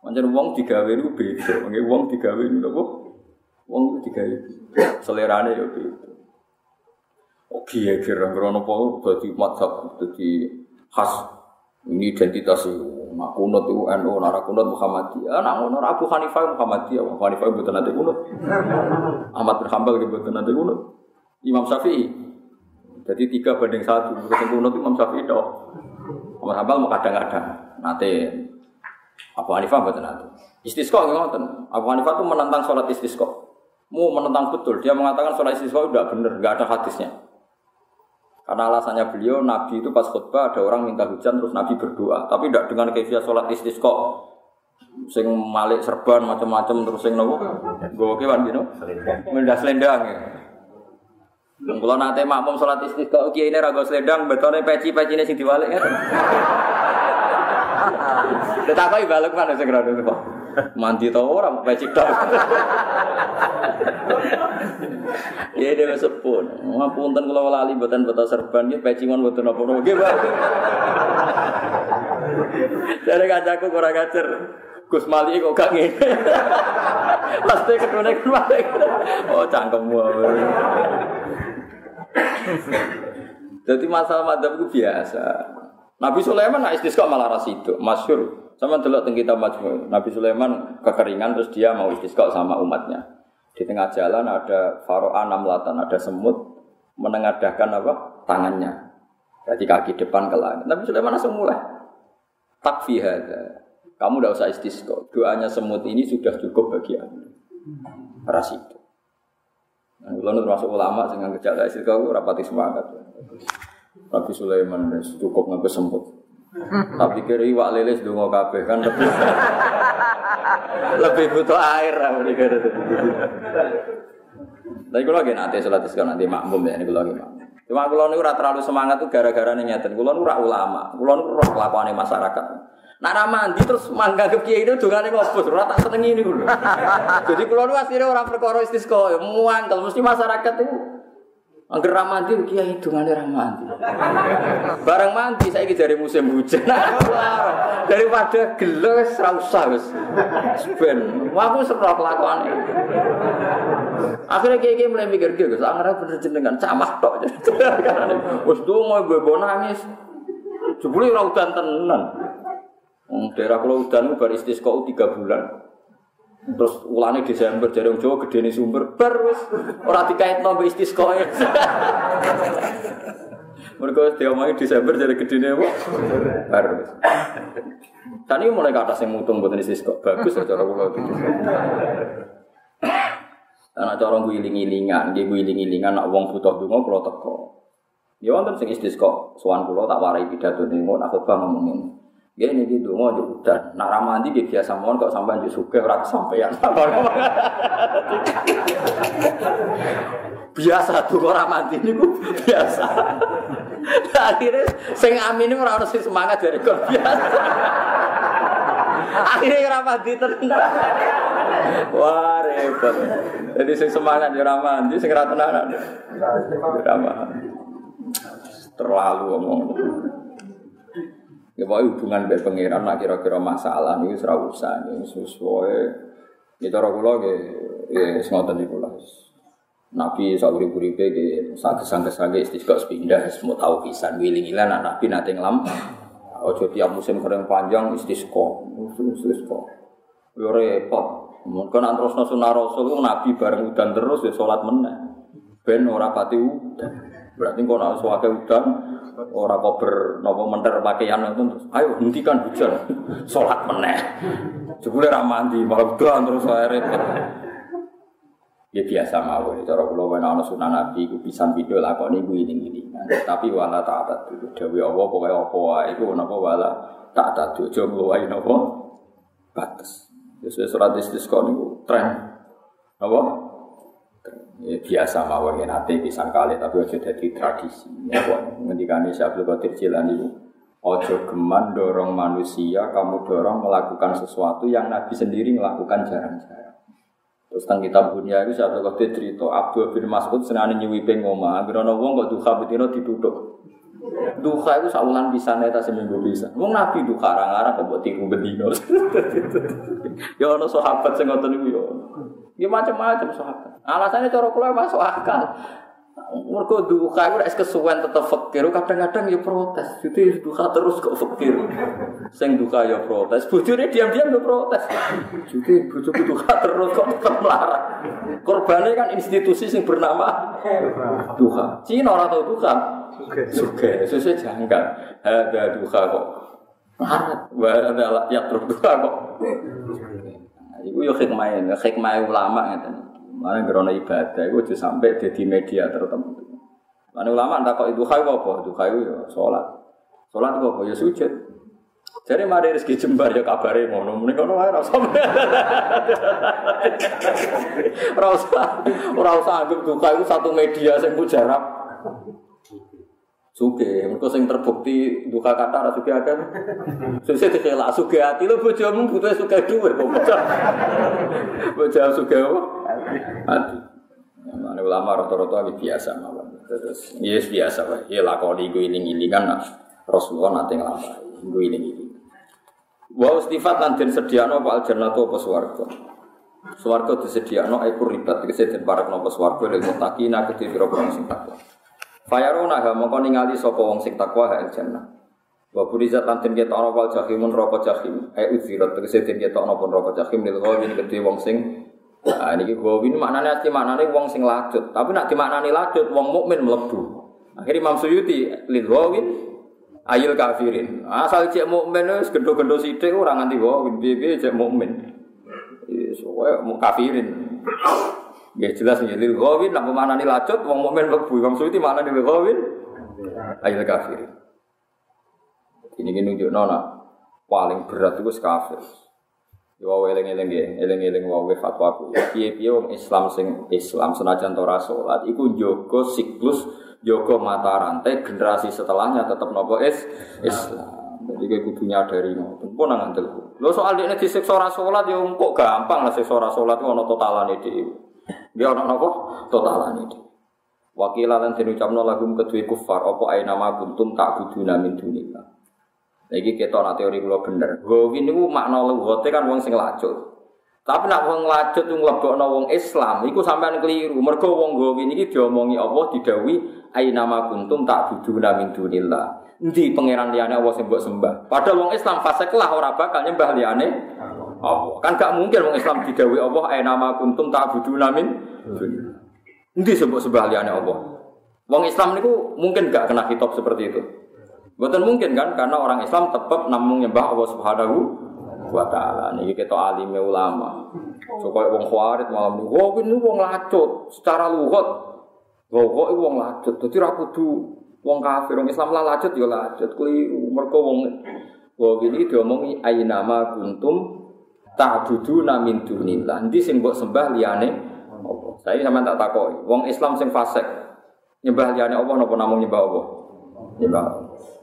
S1: Macam wong digawe itu beda, wong wong digawe itu apa? Wong itu digawe. Selerane ya beda. Oh kiye kira krono apa dadi madzhab dadi khas ini identitas itu. Nak kunut itu NU, nak kunut Muhammadiyah. Nak kunut Abu Hanifah Muhammadiyah. Abu Hanifah itu nanti kunut. Ahmad bin Hanbal itu nanti kunut. Imam Syafi'i. Jadi tiga banding satu. Bukan kunut Imam Syafi'i itu. Ahmad Hanbal mau kadang-kadang. Nanti Abu Hanifah betul nanti. Istisqa ngoten. Abu Hanifah itu menentang sholat istisqa. Mau menentang betul. Dia mengatakan sholat istisqa itu tidak benar, nggak ada hadisnya. Karena alasannya beliau Nabi itu pas khutbah ada orang minta hujan terus Nabi berdoa, tapi tidak dengan kefiah sholat istisqa. Sing malik serban macam-macam terus sing nopo? Gue kewan gitu. Mendas selendang ya. Kalau nanti makmum sholat istisqa, oke ini ragu selendang, betulnya peci-peci ini sing diwalik ya. [laughs] Tetapi balik mana segera dulu kok. Mandi tau orang peci tok. Ya dia sepun. Ngapunten kalau lali buatan betul serban ya pecingan buatan apa nopo nggih, Pak. Dari kacaku kurang ajar. Gus Mali kok gak ngene. Pasti ketune ke mana? Oh cangkemmu. Jadi masalah madhab itu biasa. Nabi Sulaiman nak istisqa malah ras itu, masyur. Sama delok teng kitab Majmu. Nabi Sulaiman kekeringan terus dia mau istisqa sama umatnya. Di tengah jalan ada faro'a namlatan, ada semut menengadahkan apa? tangannya. Jadi kaki depan ke langit. Nabi Sulaiman langsung mulai. Takfi hadza. Kamu tidak usah istisqa. Doanya semut ini sudah cukup bagi aku. Ras itu. Nah, kalau termasuk ulama dengan gejala istisqa aku rapati semangat. Nabi Sulaiman cukup nggak semut. Tapi kira iwak lele sedungo kabeh kan lebih [laughs] lebih butuh air lah kira. Tapi kalau lagi nanti sholat istisqa nanti makmum ya ini kalau lagi makmum. Cuma kalau ini terlalu semangat tuh gara-gara nih nyata. Kalau ulama, kalau ini roh kelakuan masyarakat. Nah mandi terus mangga ke kiai itu juga nih ngopus, ora tak seneng ini dulu. [laughs] Jadi kalau nu aslinya orang perkara istisqa, muang kalau mesti masyarakat itu Angger ra mandi kiai dungane ra mandi. Barang mandi saiki jare musim hujan. [laughs] Daripada gelo wis ra usah wis. Ben, aku serah kelakuane. Akhirnya kiai-kiai mulai mikir gitu, anggar bener jenengan camah tok. [laughs] Wis dongo gue nangis. Jebule ora udan tenan. Daerah kalau udan bar istisqa 3 bulan. Terus ulane Desember jadi orang Jawa gede nih sumber bar wis ora dikaitno mbek istisqa. [laughs] Mereka diomongi Desember jadi gede nih? Bar wis. Tani mulai ke atas yang mutung buat istisqa. Bagus ya cara kula itu. Karena cara guling-gilingan, dia guling-gilingan nak wong butuh donga kula teko. Ya wonten sing istisqa, sowan kula tak warai pidato ning ngono aku bang ngomongin. Ya ini di dungo aja udah. Nak ramadi dia biasa mohon kok sampai jadi suka orang sampeyan. biasa tuh orang mandi ini gue biasa. Akhirnya sing amin ini orang harus semangat dari kau biasa. Akhirnya orang mandi tenang. Wah repot. Jadi sing semangat di ramadi, sing rata tenanan. Terlalu ngomong. Ya pokoknya hubungan dengan pangeran nak kira-kira masalah ini serah usah ini sesuai. Ya cara kula nggih ya ngoten niku lah. Nabi sauri uripe nggih sages-sages istisqa pindah semua tahu pisan wiling-wilingan anak Nabi nate nglam. Ojo tiap musim kering panjang istisqa. Istisqa. Yo repot. Mungkin antros sunah rasul Nabi bareng udan terus ya sholat meneh. Ben ora pati udan. Berarti kok nak suwake udan ora kober napa menter pakaian itu ayo hentikan hujan. [laughs] Salat meneh. Jebule ra mandi malah udan terus saya repot. Ya biasa mawon, cara kula wen ana sunah Nabi iku pisan video lakoni ku ini ini. Tapi wala ta'at itu dewe Allah pokoke apa wae iku napa wala ta'at aja ngluwahi napa batas. Sesuai surat istisqa niku tren. Apa? Ya, biasa mawon ya nanti pisang kali tapi aja jadi tradisi. Ngendikane Syekh Abdul Qadir Jilani itu ojo geman dorong manusia, kamu dorong melakukan sesuatu yang Nabi sendiri melakukan jarang-jarang. Terus tentang kitab dunia itu Syekh Abdul Qadir cerita Abdul bin Mas'ud senane nyuwi ping omah, anggere ana wong kok duha betino ditutup. Duha itu saulan bisa neta seminggu bisa. Wong Nabi duha arang-arang kok mbok bedino. [laughs] ya ana sahabat sing ngoten niku ya. Ya macam-macam sahabat. Alasannya cara kula masuk akal. Mergo duka itu es kesuwen tetep fakir, kadang-kadang ya protes. Jadi duka terus kok fakir. Sing duka ya protes, bojone diam-diam ya protes. Jadi bojoku duka terus kok tetep melarang. Korbannya kan institusi sing bernama duka. Cina orang tahu duka. Suge, sesuai janggal. Ada duka kok. Marah, ada ya terus duka kok. Iku yo hikmah, hikmah ulama ngeten. Mana gerona ibadah, itu aja sampai jadi media tertentu. Mana ulama tak kok itu kayu apa? Itu kayu ya sholat. Sholat itu apa? Ya sujud. Jadi mari rezeki jembar ya kabare ngono. Mending ngono wae ora usah. Ora usah. Anggap duka itu satu media sing mujarab. Suge, mereka sing terbukti duka kata ora suge akan. Sesuk dikelak suge ati lho bojomu butuh suge dhuwit kok bocah. [laughs] Bocah suge apa? Ati. Mana ulama rata-rata lagi biasa mawon. Terus yes biasa wae. Ya lakoni gue iling-ilingan nah. Rasulullah nanti nglampahi gue iling-iling. Wa istifat lan den sediakno apa aljannatu apa swarga. Swarga disediakno ekor ribat tegese den parekno apa swarga lek muttaqina kedhe pira-pira sing takwa. Fayarona ha mongko ningali sapa wong sing takwa ha jannah. Wa burizat lan den ketokno wal jahimun neraka jahim. Ai uzirat tegese den ketokno pun neraka jahim lil ghawin kedhe wong sing Nah, ini ghawin maknane ati maknane wong sing lacut. Tapi nak dimaknani lacut wong mukmin mlebu. Akhirnya Imam Suyuti lil ghawin ayil kafirin. Asal cek mukmin wis gendho-gendho sithik ora nganti ghawin piye-piye cek mukmin. Wis mau kafirin. Ya jelas ya lil ghawin nak memanani lacut wong mukmin mlebu Imam Suyuti maknane lil ghawin ayil kafirin. Ini ini nunjuk nona paling berat itu kafir. Ya wae eling-eling ya, eling-eling wae fatwaku. Piye-piye wong Islam sing Islam senajan ora salat iku njogo siklus, njogo mata rantai generasi setelahnya tetap nopo is Islam. Jadi kayak kudu nyadari ngoten. Pun nang ngandel. Lho soal dekne disiksa ora ya kok gampang lah siksa ora salat ana totalane dhewe. Dia ana napa? Totalane dhewe. Wakilan lan den ucapno lagum kedue kufar apa ae nama kuntum tak buduna min dunillah. Iki kita nak teori kula bener. Gowin niku makna lugote kan wong sing lacut. Tapi nak wong lacut ku mlebokno wong Islam iku sampean keliru. Mergo wong gowin iki diomongi Allah didawi aina kuntum tak buduna min dunillah. Endi pangeran liyane Allah sing sembah. Padahal wong Islam fasik lah ora bakal nyembah liyane Allah. Kan gak mungkin wong Islam didawi Allah aina ma kuntum tak buduna min. Endi sembah sembah liyane Allah. Wong Islam niku mungkin gak kena kitab seperti itu. Bukan mungkin kan karena orang Islam tetap namun nyembah Allah Subhanahu wa taala. Niki kita alime ulama. So koyo wong khawarit malam niku, "Wah, ini wong lacut secara lugat." Wah, kok wong lacut. Dadi ra kudu wong kafir, wong Islam lah lacut ya lacut. Keliru. Mergo wong Wah, ini diomongi ainama kuntum ta'buduna min dunillah. Endi sing mbok sembah liyane Allah. Saya sama tak takoki. Wong Islam sing fasik nyembah liyane Allah napa namung nyembah Allah? Nyembah.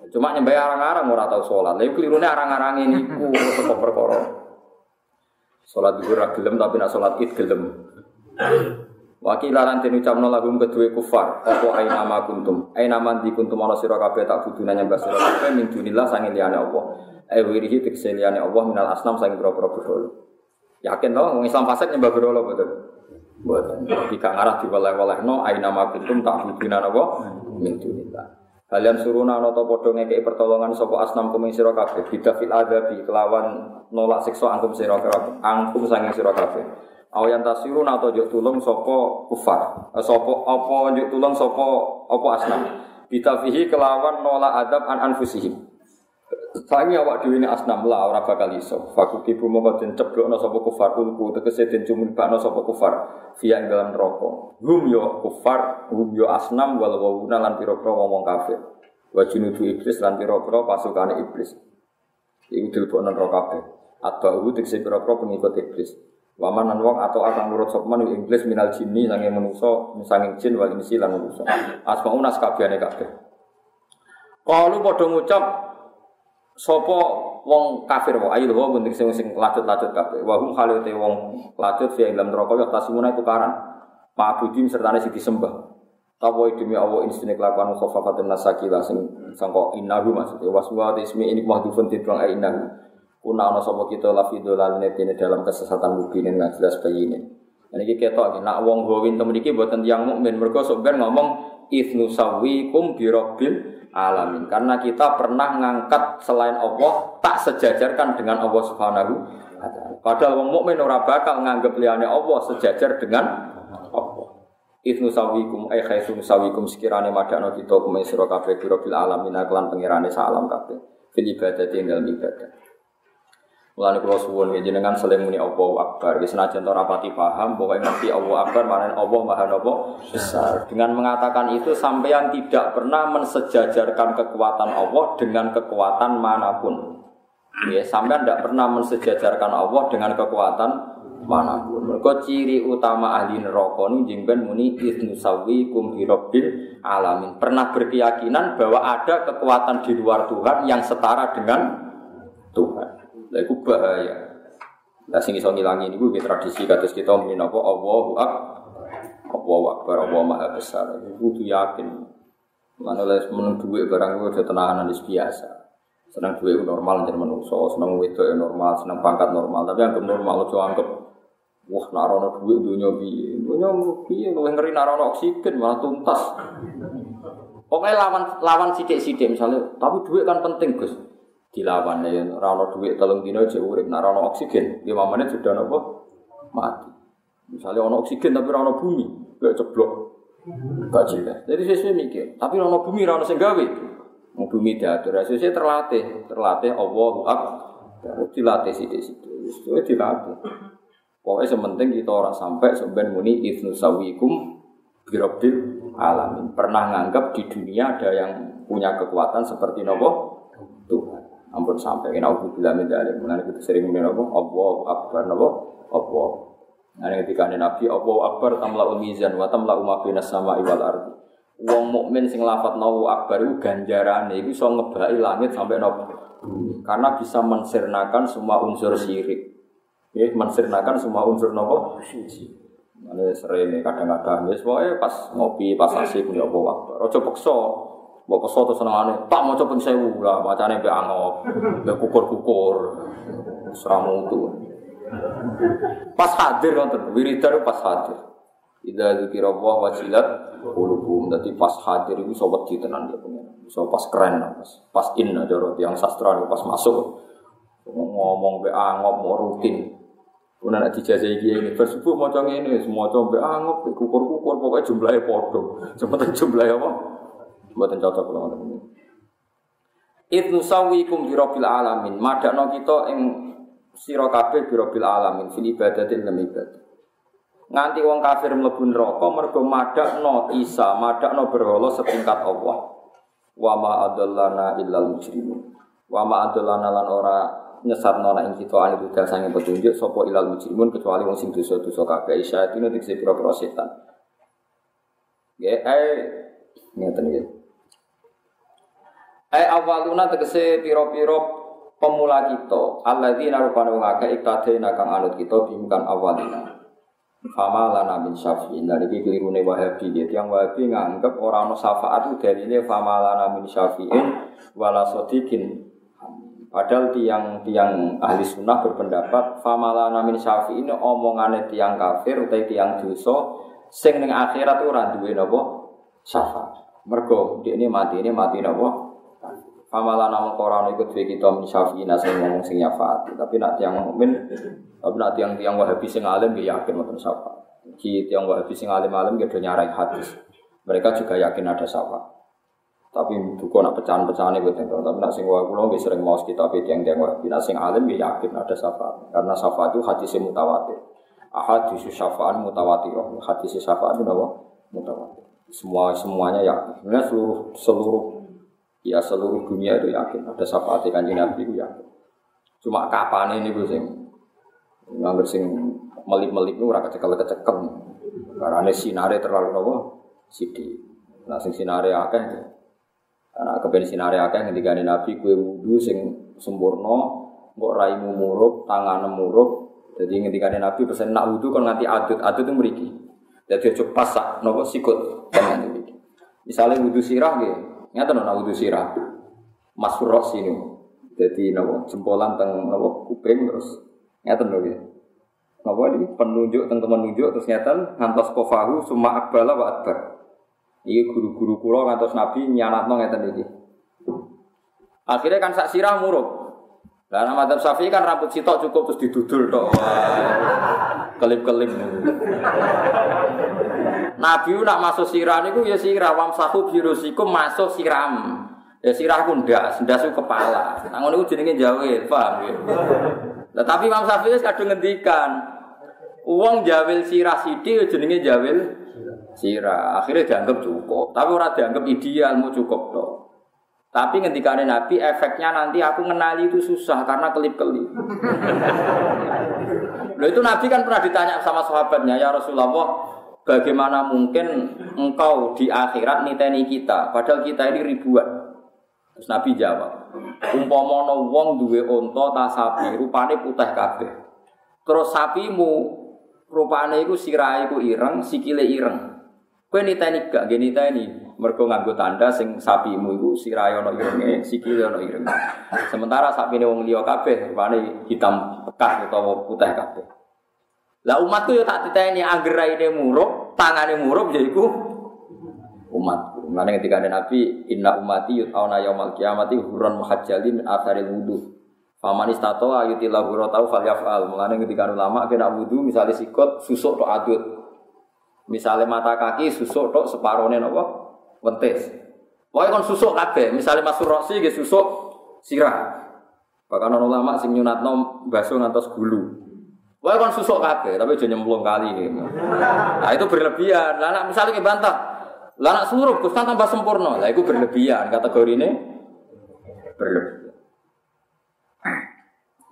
S1: Cuma nyembah arang-arang ora tau sholat. Lalu kelirune arang-arang ini ku tetep perkara. Itu ora gelem tapi nak sholat id gelem. Wakilan den ucapno lagum kedue kufar, apa ai nama kuntum. Ai nama di kuntum ana sira tak buduna nyembah sira kabeh min dunillah sange liyane Allah. Ai wirihi tegese Allah minal asnam sange pira-pira berhala. Yakin to wong Islam fasik nyembah berhala betul. Mboten. Jika ngarah diwaleh-walehno ai nama kuntum tak buduna apa min dunillah. Kalian suruna ana ta padha ngekeki pertolongan sapa asnam kuming sira kabeh bida fil adabi kelawan nolak siksa angkum sira angkum sanging sira kabeh Awayan tasirun atau juk tulung sopo kufar. Eh, sopo apa juk tulung sopo apa asnam. Bitafihi kelawan nola adab an anfusihim. Sangi awak dhewe asnam lah ora bakal iso. Faku kibu mongko den ceblokno sapa kufar ulku tegese den cumibakno sapa kufar via ing dalam neraka. Hum yo kufar, hum yo asnam wal wawuna lan pira-pira wong kafir. Wa iblis lan pira-pira pasukane iblis. Iku dilebokno neraka kabeh. Atba'u tegese pira-pira pengikut iblis. Waman nan wong atau akan nurut sopman iblis minal jinni sange manusa, sange jin wal insi lan manusa. Asmaun kabehane kabeh. Kalau padha ngucap Sopo wong kafir wa ayu wa bunting sing sing lacut-lacut kabeh. Wa hum khalite wong lacut fi dalam neraka ya tasimuna tukaran. Ma'budim serta sing disembah. Tawa demi Allah insine kelakuan khofafatun nasakila sing sangka innahu maksudnya waswa ismi ini mahdhufun tidrong ai innahu. Kuna ana sapa kita la fi dolalne dalam kesesatan mubinin nggak jelas bayine. Ini kita ketok nak wong gowin temen iki mboten tiyang mukmin mergo sok ngomong ifnu sawikum birabbil alamin. Karena kita pernah ngangkat selain Allah tak sejajarkan dengan Allah Subhanahu wa taala. Padahal wong mukmin ora bakal nganggep liyane Allah sejajar dengan Allah. Ibnu sawikum ay khaisun sawikum sekirane madakno kita kumen sira kabeh bil alamin kelan pengirane salam kabeh. Fil ibadah tinggal ibadah. Mulane kula suwun nggih jenengan saling muni Akbar. Wis senajan ora rapati paham, pokoke ngerti Allahu Akbar mana Allah Maha napa besar. Dengan mengatakan itu sampean tidak pernah mensejajarkan kekuatan Allah dengan kekuatan mana pun. Ya, sampean tidak pernah mensejajarkan Allah dengan kekuatan mana pun. Mergo ciri utama ahli neraka nu jengben muni idnu sawikum bi alamin. Pernah berkeyakinan bahwa ada kekuatan di luar Tuhan yang setara dengan Tuhan. Lah iku bahaya. Lah sing iso ngilangi niku nggih tradisi kados kita muni napa Allahu akbar. Allahu akbar, Allah maha besar. Iku kudu yakin. Mana les menung duit barang itu udah tenanan biasa. Senang duit normal jadi manusia, senang itu ya normal, senang pangkat normal. Tapi yang normal itu anggap wah narono duit dunia bi, dunia bi, lu ngeri narono oksigen malah tuntas. Pokoknya lawan lawan sidik sidik misalnya, tapi duit kan penting gus dilawan ya rano duit telung dino aja urip. Nah rano oksigen. Lima menit sudah nopo? Mati. Misalnya rano oksigen tapi rano bumi. Gak ceblok. Gak jelas jadi sesuai mikir tapi rano bumi rano senggawi mau bumi diatur. Sesuai terlatih. Terlatih Allah akbar. Dilatih sidik itu dilatih. Pokoknya sementing kita orang sampai sebenarnya muni ibnu sawikum birobil alamin. Pernah nganggap di dunia ada yang punya kekuatan seperti nopo ampun sampai kena aku bilang menjadi mengenai kita sering mengenai apa? Allah akbar nabo Allah nah ketika Nabi Allah akbar tamla umizan wa tamla umabina sama iwal ardi. Wong mukmin sing lafat nawu akbar itu ganjaran itu so ngebai langit sampai nopo karena bisa mensirnakan semua unsur syirik. Ya mensirnakan semua unsur nopo Mana sering kadang-kadang, ya, pas ngopi, pas asik, ya Allah Akbar. Ojo pekso, Mbok peso terus senengane, tak mau coba sewu lah, bacane mbek angop, mbek kukur-kukur. Seramu itu. Pas hadir nonton, wiridan pas hadir. Ida dzikira Allah wajilat qulubuhum. Dadi pas hadir iku iso wedi tenan ya pengen. Iso pas keren pas pas in aja yang sastra pas masuk ngomong be angop mau rutin. Kemudian nanti dijajah iki ini bersubuh mau ini semua coba angop kukur-kukur pokoknya jumlahnya podo. Cuma [laughs] jumlahnya apa? Mboten cocok ngoten niku. Idnu sawikum bi rabbil alamin. Madakno kita ing sira kabeh bi rabbil alamin fil ibadati lan ibadah. Nganti wong kafir mlebu neraka mergo madakno Isa, madakno berhala setingkat Allah. Wa ma adallana illal mujrimun. Wa ma adallana lan ora nyesatno nek kita ali budal sange petunjuk sapa ilal mujrimun kecuali wong sing dosa-dosa kabeh. Isa itu nek pira-pira setan. Ya, eh, iki. Ai awaluna tegese piro-piro pemula kita, alladzina rupane wong akeh iktadena kang anut kita bimkan awalina. Fama lana min syafi'in dari iki kelirune Wahabi gitu. Yang Wahabi nganggep orang ana syafaat itu dalile fama lana min syafi'in wala. Padahal tiang tiang ahli sunnah berpendapat fama lana min syafi'in omongane tiang kafir utawa tiang dosa sing ning akhirat ora duwe napa syafaat. Mergo ini mati ini mati napa Pamala nama koran ikut dua kita mensyafi nasi ngomong sing nyafaati. Tapi nak tiang mukmin, tapi nak tiang tiang wahabi sing alim dia yakin mau syafaat. Ki tiang wahabi sing alim alim dia nyarai hadis. Mereka juga yakin ada syafaat. Tapi bukan nak pecahan-pecahan itu tentu. Tapi nak sing wahabi lo sering mau kita tapi tiang tiang wahabi. Nak sing alim dia yakin ada syafaat. Karena syafaat itu hadis mutawatir. Ahadis syafaat mutawatir. Hadis syafaat itu apa? Mutawatir. Semua semuanya yakin. Sebenarnya seluruh seluruh ya seluruh dunia itu yakin ada syafaat kanjeng Nabi itu yakin. Cuma kapan ini gue sing nggak sing melip-melip itu ora kecekel-kecekel. Karena sinare terlalu nopo sidi. Nah sing sinare akeh karena keben sinare akeh ketika Nabi kue wudhu sing sempurna mbok raimu murup, tangan murup. Jadi ketika Nabi pesen nak wudhu kan nanti adut, adut itu meriki. Jadi coba pasak nopo sikut. Misalnya wudhu sirah gitu, Nyata nona wudhu sirah. Mas Furos ini. Jadi nopo jempolan teng nopo kuping terus nyata nopo Nopo ini penunjuk teng teman nunjuk terus nyata ngantos kofahu summa akbala wa akbar. Ini guru-guru kulo ngantos nabi nyanatno ngeten iki. Akhirnya kan sak sirah muruk. Lah nama Syafi'i kan rambut sitok cukup terus didudul tok. Kelip-kelip. Nabi nak masuk sirah niku ya sirah wamsahu birusikum masuk siram. Ya sirah ku ndak, ndas kepala. Nang ngono jenenge jawil, paham ya? Lah tapi Imam Syafi'i kadung ngendikan, uang jawil sirah sithik ya jenenge jawil sirah. Akhirnya dianggap cukup, tapi ora dianggap ideal, mau cukup toh. Tapi ketika Nabi efeknya nanti aku mengenali itu susah karena kelip-kelip. Loh itu Nabi kan pernah ditanya sama sahabatnya, ya Rasulullah, Bagaimana mungkin engkau di akhirat niteni kita, padahal kita ini ribuan. Terus Nabi jawab, umpomono wong duwe onto ta sapi, rupane putih kabeh. Terus sapimu rupane iku sirahe iku ireng, sikile ireng. Kowe niteni gak nggih niteni, mergo nganggo tanda sing sapimu iku sirahe ana irenge, sikile ana irenge. Sementara sapine wong liya kabeh rupane hitam pekat utawa putih kabeh. Lah umatku ya tak titeni angger raine murup, tangane murup ya iku umat. Mulane ketika ada Nabi, inna umati yut'auna yaumal qiyamati hurran muhajjalin min atharil wudu. Faman istato ayuti lahu tau falyafal. Mulane ketika ulama kena wudu misalnya sikot susuk tok adut. Misalnya mata kaki susuk tok separone napa? Wentis. Pokoknya kan susuk kabeh. Misalnya masuk roksi ge susuk sirah. Bahkan ulama sing nyunatno baso ngantos gulu. Wah kan susuk kabeh, tapi aja nyemplung kali gitu. Nah itu berlebihan. Lah anak misalnya bantah, lah anak seluruh Gus kan tambah sempurna. Lah itu berlebihan kategori ini berlebihan.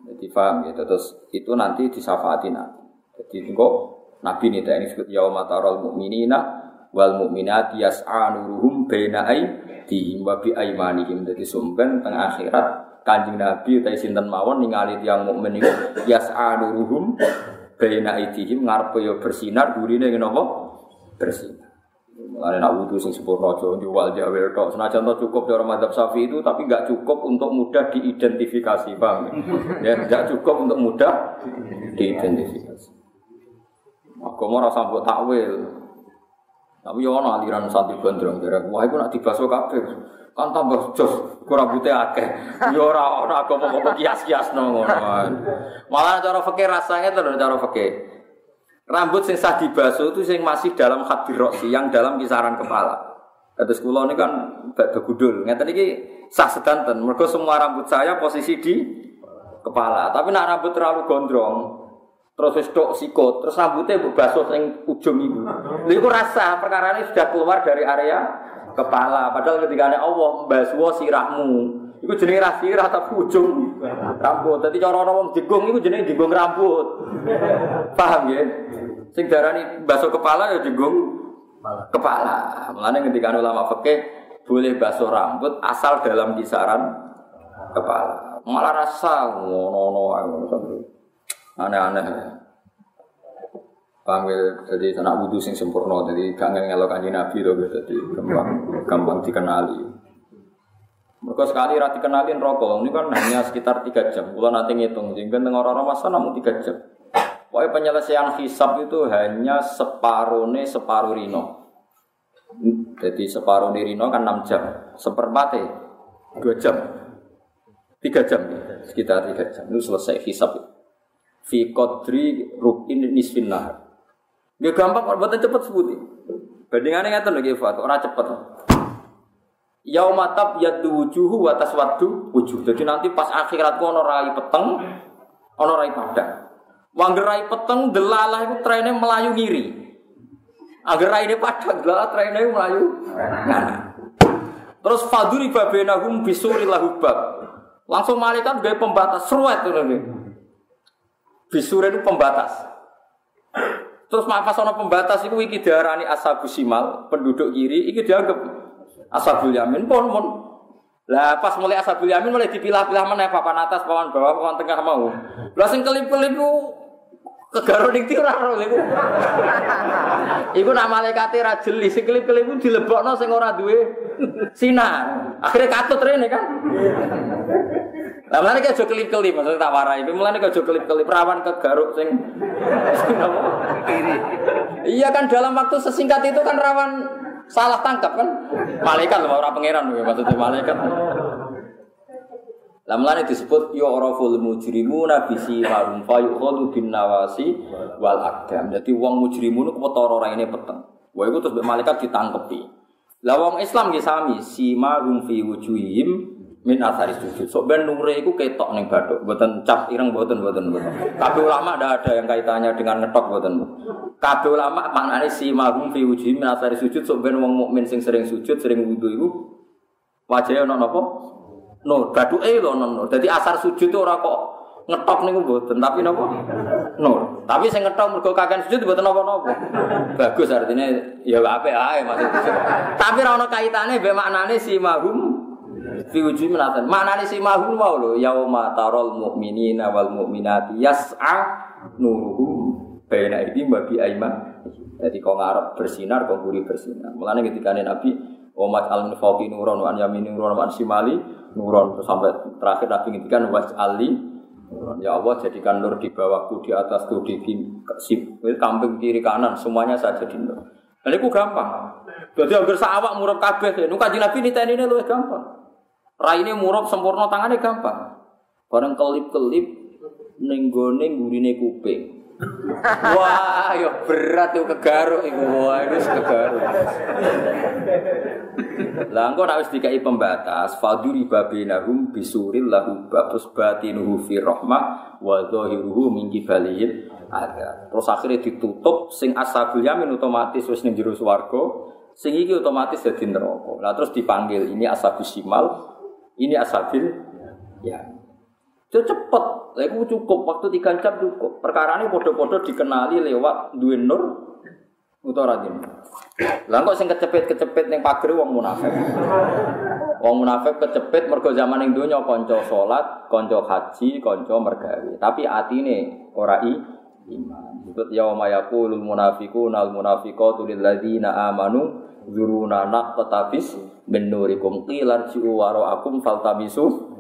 S1: Jadi paham gitu. Terus itu nanti disafati nanti. Jadi kok Nabi ini ini disebut yaumatarol mu'minina wal mu'minat yas'a nuruhum baina aydihim wa bi aymanihim. Jadi sumben tengah akhirat Kanjeng Nabi utai sinten mawon ningali tiyang mukmin niku yas'a nuruhum baina aidihim ngarepe yo bersinar gurine ngene apa? Bersinar. Mulane nak wudu sing sempurna aja jual jawel tok. Senajan to cukup cara madzhab Syafi'i itu tapi enggak cukup untuk mudah diidentifikasi, Bang. Ya, enggak cukup untuk mudah diidentifikasi. Agama rasa mbok takwil. Tapi yo ana aliran santri gondrong, wah iku nak dibaso kabeh. Kan tambah jos kurang rambutnya akeh. Ya ora ora agama-agama kias-kias ngono malah cara fikih rasanya itu cara fikih. Rambut sing sah dibaso itu sing masih dalam hati roksi yang dalam kisaran kepala. Terus kulo ini kan bak begudul, ngeten iki sah sedanten. Mergo semua rambut saya posisi di kepala. Tapi nak rambut terlalu gondrong, terus wis tok sikut, terus rambutnya basuh sing ujung itu. Lha iku rasa perkara ini sudah keluar dari area kepala. Padahal ketika ada Allah mbaswa sirahmu, itu jenis sirah tapi ujung rambut. Jadi cara orang jegung itu jenis jegung rambut. Paham ya? Sing darani basuh kepala ya jegung kepala. Mulane ketika ulama fikih boleh basuh rambut asal dalam kisaran kepala. Malah rasa ngono-ngono aneh-aneh. Paham ya? Jadi anak wudhu sing sempurna, jadi gak ngelok kanji Nabi loh, jadi gampang, gampang dikenali. Mereka sekali rati kenalin rokok, ini kan hanya sekitar tiga jam. Kalau nanti ngitung, sehingga dengan orang-orang masa namun tiga jam. Pokoknya penyelesaian hisab itu hanya separuh nih separuh rino. Jadi separuh di rino kan enam jam, seperempat Dua jam. Tiga jam. Sekitar tiga jam. Itu selesai hisap. Fi kodri rukin nisfin nahar. Gampang, kalau buatan cepet sebuti. Bandingannya ngeten lagi Fat, orang cepet. Yaumatab yadu wujuhu watas wadu wujuh. Jadi nanti pas akhirat ono rai peteng, ono rai padang. Peteng delalah itu trennya melayu ngiri. Agar rai ini padang delalah melayu. Nah. Terus faduri babenahum bisuri lahubab. Langsung malaikat gaya pembatas seruat tuh Bisuri itu pembatas. Terus pas ono pembatas itu iki diarani ashabus simal, penduduk kiri iki dianggap ashabul yamin pun pun. Lah pas mulai ashabul yamin mulai dipilah-pilah mana papan atas, papan bawah, papan tengah mau. Lah sing kelip-kelip kegaro ning ora ora iku. Iku nak malaikate ra jeli, sing kelip-kelip dilebokno sing ora duwe sinar. Akhirnya katut rene kan. Lah mulane aja kelip-kelip, maksudnya tak warai. Mulane aja kelip-kelip rawan kegaruk sing Iya kan dalam waktu sesingkat itu kan rawan salah tangkap kan? Malaikat loh orang pangeran loh maksudnya malaikat. Lah mulane disebut yu'raful mujrimuna bisi marum fa yukhadu bin nawasi wal aqdam. Dadi wong mujrimun ku petara ora ini peteng. Wah iku terus malaikat ditangkepi. Lah wong Islam nggih sami, sima hum fi wujuhihim min asari sujud. Sok ben nure iku ketok ning bathuk, mboten cap ireng mboten mboten mboten. Kabeh ulama ada ada yang kaitannya dengan ngetok mboten. Kabeh ulama maknane si mahum fi wujuhi min asari sujud sok ben wong mukmin sing sering sujud, sering wudu iku wajahe ana napa? Nur, bathuke lho ana nur. Dadi asar sujud ora kok ngetok niku mboten, tapi napa? Nur. Tapi sing ngetok mergo kakean sujud mboten napa-napa. Bagus artinya ya apik ae maksudnya. Tapi ora ana kaitane mbek maknane si mahum fi wujuhi minatan. Maknane si mahul mau lho yauma tarol mu'minina wal mu'minati yas'a nuruhum baina iki babi aiman. Jadi kau ngarep bersinar, kau gurih bersinar. Mulane ketika Nabi Omat al nifaqi nuron wa an nuron wa an simali nuron sampai terakhir Nabi ngendikan was ali Ya Allah jadikan nur di bawahku, di atasku, di sip, kamping kiri kanan, semuanya saya jadi nur. Dan itu gampang. Jadi hampir sawak murab kabeh. Nu kanjeng Nabi niteni ini lebih gampang. Raine murab sempurna tangannya gampang. Bareng kelip-kelip ning gone gurine kuping. [laughs] Wah, ya berat tuh kegaruk iku. Wah, itu kegaruk. Lah engko nek wis dikai pembatas, faduri babinahum bisuril lahu terus batinuhu fi rahmah wa zahiruhu min kibalil ada. Terus akhirnya ditutup sing ashabul yamin otomatis wis ning jero swarga, sing iki otomatis dadi neraka. Lah terus dipanggil ini ashabus simal, ini asabil ya. Itu cepet, itu cukup waktu tiga jam cukup. Perkara ini podo-podo dikenali lewat dua nur ini. Lah kok sing kecepet-kecepet ning pager wong munafik. Wong munafik kecepet mergo zaman ning donya kanca salat, kanca haji, kanca mergawe. Tapi atine ora i iman. Disebut yauma munafiquna wal munafiqatu lil ladzina amanu zuruna naqtabis min nurikum qilar ji'u waro akum faltamisu.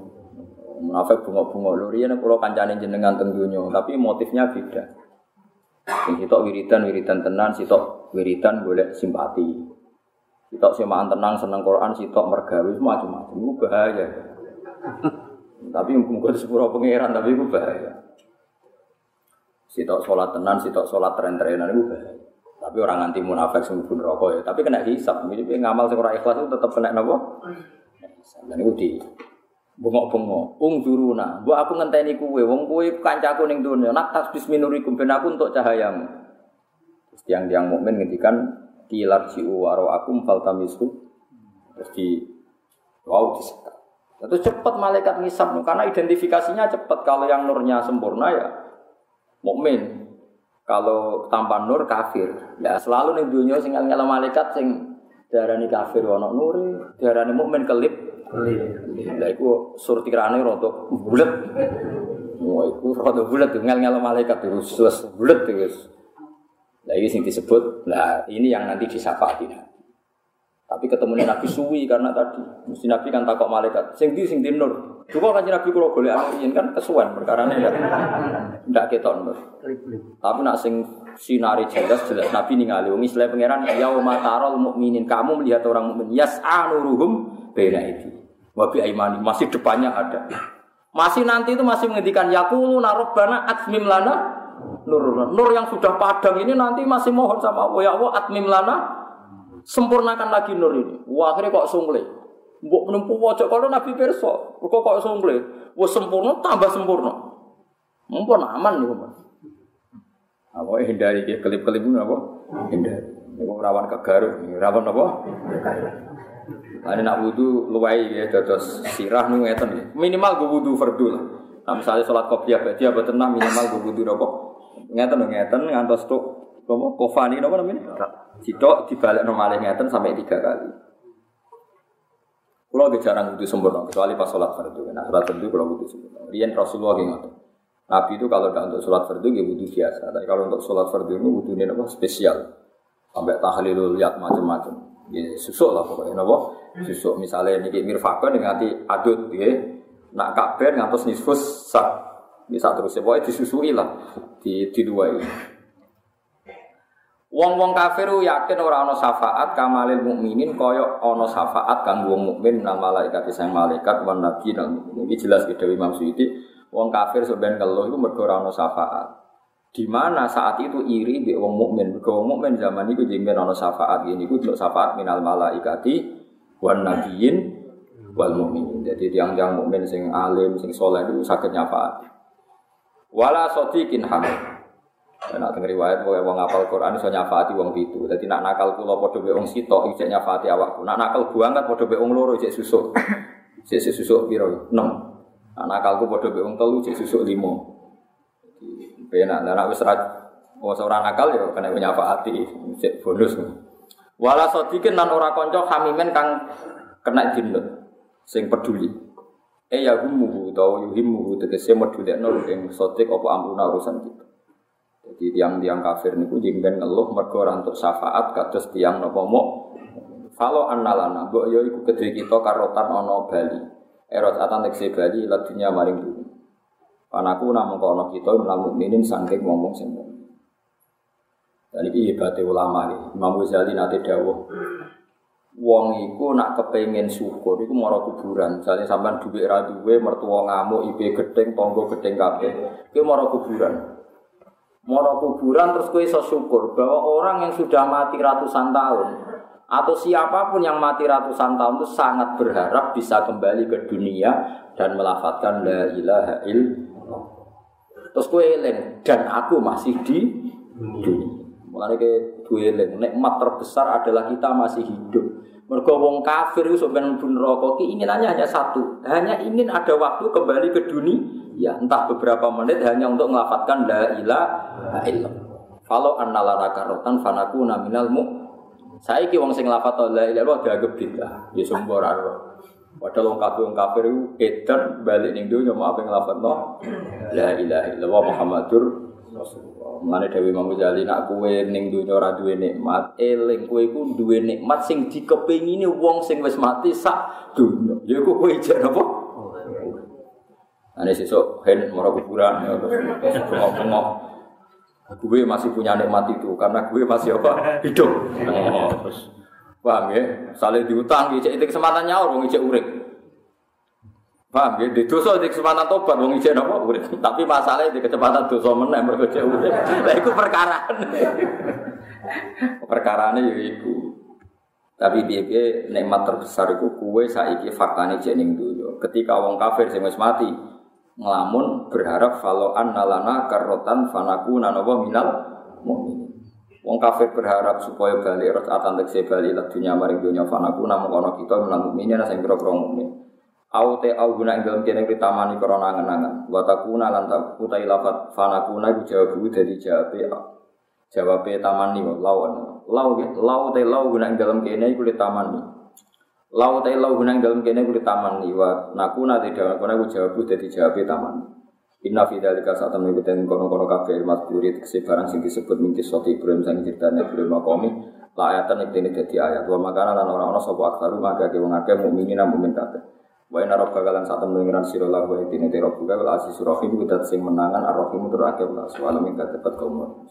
S1: Munafik bunga-bunga lho riyen kula kancane jenengan teng tapi motifnya beda. Sing sitok wiridan wiridan tenan sitok wiridan golek simpati. Sitok semaan tenang seneng Quran sitok mergawe macam-macam itu bahaya. [laughs] Tapi muga sepuro pangeran tapi itu bahaya. Sitok sholat tenan sitok sholat tren-trenan itu bahaya tapi orang anti munafik sing pun rokok ya. Tapi kena hisap. Jadi ngamal sing ora ikhlas itu tetap kena napa? Dan itu di bengok-bengok. Ung duruna. Bu aku ngenteni kuwe. Wong kuwe kancaku ning dunya. Nak tasbis minurikum ben aku untuk cahayamu. Terus yang mukmin ngendikan kilar jiu waro akum faltamisu. Terus di wow disekat. Itu cepat malaikat ngisap karena identifikasinya cepat. Kalau yang nurnya sempurna ya mukmin. Kalau tanpa nur kafir. Ya selalu nih dunia sing ngel malaikat sing darani kafir ono nuri, darani mukmin kelip. Lah iku surtirane rada bulet. Wah iku rada bulet ngel-ngel malaikat terus bulet terus. Lah ini sing disebut, lah ini yang nanti disafati Tapi ketemu Nabi suwi karena tadi, mesti Nabi kan takok malaikat, sing di sing di nur. Juga kan Nabi kalau boleh amin kan kesuwen perkara ini ya. Tidak ketok nur. Tapi nak sing sinari jelas jelas Nabi ningali wong Islam pangeran yauma taral mukminin kamu melihat orang mukmin yas'anuruhum bena itu. Wabi aimani masih depannya ada. Masih nanti itu masih menghentikan yakulu narobana atmim lana nur nur yang sudah padang ini nanti masih mohon sama Allah ya Allah atmim lana sempurnakan lagi nur ini. Wah akhirnya kok sungle. Mbok menempuh wajah kalau Nabi perso, kok kok sungle. Wah sempurna tambah sempurna. Mumpun aman nih, Pak. Apa hindari dia kelip-kelip ini apa? Hindari. Ini rawan kegaruk, rawan apa? Ada nak wudhu luwai ya, terus sirah nu ngeten ya. Minimal gue wudhu fardu lah. Nah, misalnya sholat kopiah berarti apa tenang minimal gue wudhu apa? Ngeten ngeten ngantos tuh apa? Kofani apa namanya? Cito dibalik normalnya ngeten sampai tiga kali. Kalau jarang wudhu sempurna, kecuali pas sholat fardu. Nah, sholat fardu kalau wudhu sempurna. Rian Rasulullah gitu. Nabi itu kalau tidak untuk sholat fardu ya wudhu biasa. Tapi kalau untuk sholat fardu itu wudhunya apa? Spesial. Sampai tahlilul lihat macam-macam. Ya, susuk lah pokoknya nopo susuk misalnya ini mirfakon dengan nanti adut ya nak kabar ngantos nisfus sak bisa terus ya pokoknya disusui lah di di dua ini Wong-wong kafir yakin orang ono syafaat kamalil mukminin koyo ono syafaat kang wong mukmin nang malaikat sang malaikat wan nabi nang ini jelas ke Dewi Imam Suyuti wong kafir sebenarnya kalau itu mergo ono syafaat di mana saat itu iri di wong mukmin. Mergo wong mukmin zaman itu jengben ana syafaat ini ku syafaat minal malaikati wan nabiyyin wal mukminin. Jadi tiang-tiang mukmin sing alim, sing soleh itu sakit nyafaat. Wala sodikin hamil. Nak denger riwayat pokoke wong apal Quran iso nyafaati wong pitu. Dadi nak nakal kula padha mek wong sitok iki nyafaati awakku. Nak nakal buangat padha mek wong loro cek susuk. Cek susuk piro? 6. Nak nakalku padha mek wong telu cek susuk 5. Benak, dan aku serat, oh seorang nakal ya kena hati, cek bonus. Wala sodikin nan ora konco hamimen kang kena jinut, sing peduli. Eh ya humuhu tau yuhimuhu tegese meduli nol ing sodik apa ampuna urusan kita. Jadi tiang-tiang kafir niku jingben ngeluh mergo ora untuk syafaat kados tiang napa mo. Kalau annalana mbok yo iku kedhe kita karotan ana Bali. Erot atan tekse Bali ladinya maring dunia. Panaku namun kono kita menal mukminin sangking ngomong sing Dan ini hebatnya ulama nih. Imam Ghazali nanti dawuh. Wong iku nak kepengen syukur iku mara kuburan. Misalnya sampean duwe ra duwe mertua ngamuk ibe gedeng tonggo gedeng kabeh. Kuwi mara kuburan. Mara kuburan terus kowe iso syukur bahwa orang yang sudah mati ratusan tahun atau siapa pun yang mati ratusan tahun itu sangat berharap bisa kembali ke dunia dan melafatkan la ilaha illallah Terus kue eling dan aku masih di dunia. Mulane ke eling nikmat terbesar adalah kita masih hidup. Mergo wong kafir itu sebenarnya rokok keinginannya hanya satu, hanya ingin ada waktu kembali ke dunia, ya entah beberapa menit hanya untuk melafatkan la ilaha illallah. Kalau annalana karotan fanaku naminal mu. Saya ki wong sing lafat la ilaha illallah dianggap bidah, ya sumber Padahal wong kafir wong kafir edan balik ning dunya mau apa nglafadzno la ilaha illallah Muhammadur Rasulullah. Mulane Dewi Imam Ghazali nak kowe ning dunya ora duwe nikmat, eling kowe iku duwe nikmat sing wong sing wis mati sak dunya. Ya iku kowe napa? Ane sesuk hen mara kuburan ya terus bengok-bengok. Gue masih punya nikmat itu karena gue masih apa? [laughs] Hidup. Oh, terus Paham ya? Saling diutang, ijek itu kesempatan nyaur, wong ijek urip. Paham ya? Di dosa di kesempatan tobat, wong ijek nopo urip. [laughs] Tapi masalahnya di kecepatan dosa meneh mergo ijek urip. [laughs] Lah iku perkara. Perkarane ya iku. Tapi piye nikmat terbesar iku kuwe saiki faktane jek ning donya. Ketika wong kafir sing wis mati ngelamun berharap kalau an nalana karotan fanaku nanowo minal mu'min. Wong kafir berharap supaya balik rot atan tekse bali lah dunia maring dunia fanaku namun kono kita menang mukmin ana sing pira-pira mukmin. Au te au guna ing dalem kene kritamani krana angen-angen. Wa takuna lan tak utai lafat fanakuna iku jawab dari jawab jawab tamani lawan. Lau lau te lau guna ing dalem kene iku tamani. Lau te lau guna ing dalem kene iku tamani wa nakuna te jawab kono iku jawab dadi jawab tamani. Inna fi dzalika saat temen kuten kono-kono kabeh mas buri tekse barang sing disebut mingki soti Ibrahim sang ceritane Ibrahim makomi la ayatan iki dene dadi ayat. Wa makana lan ora ana sapa aksaru maka ke wong akeh mukminin mukmin kabeh. Wa inna rabbaka lan saat temen ngiran sira lahu wa dene te rabbuka wal asis rahim kudat sing menangan ar-rahim tur akeh wala suwala min katepat kaum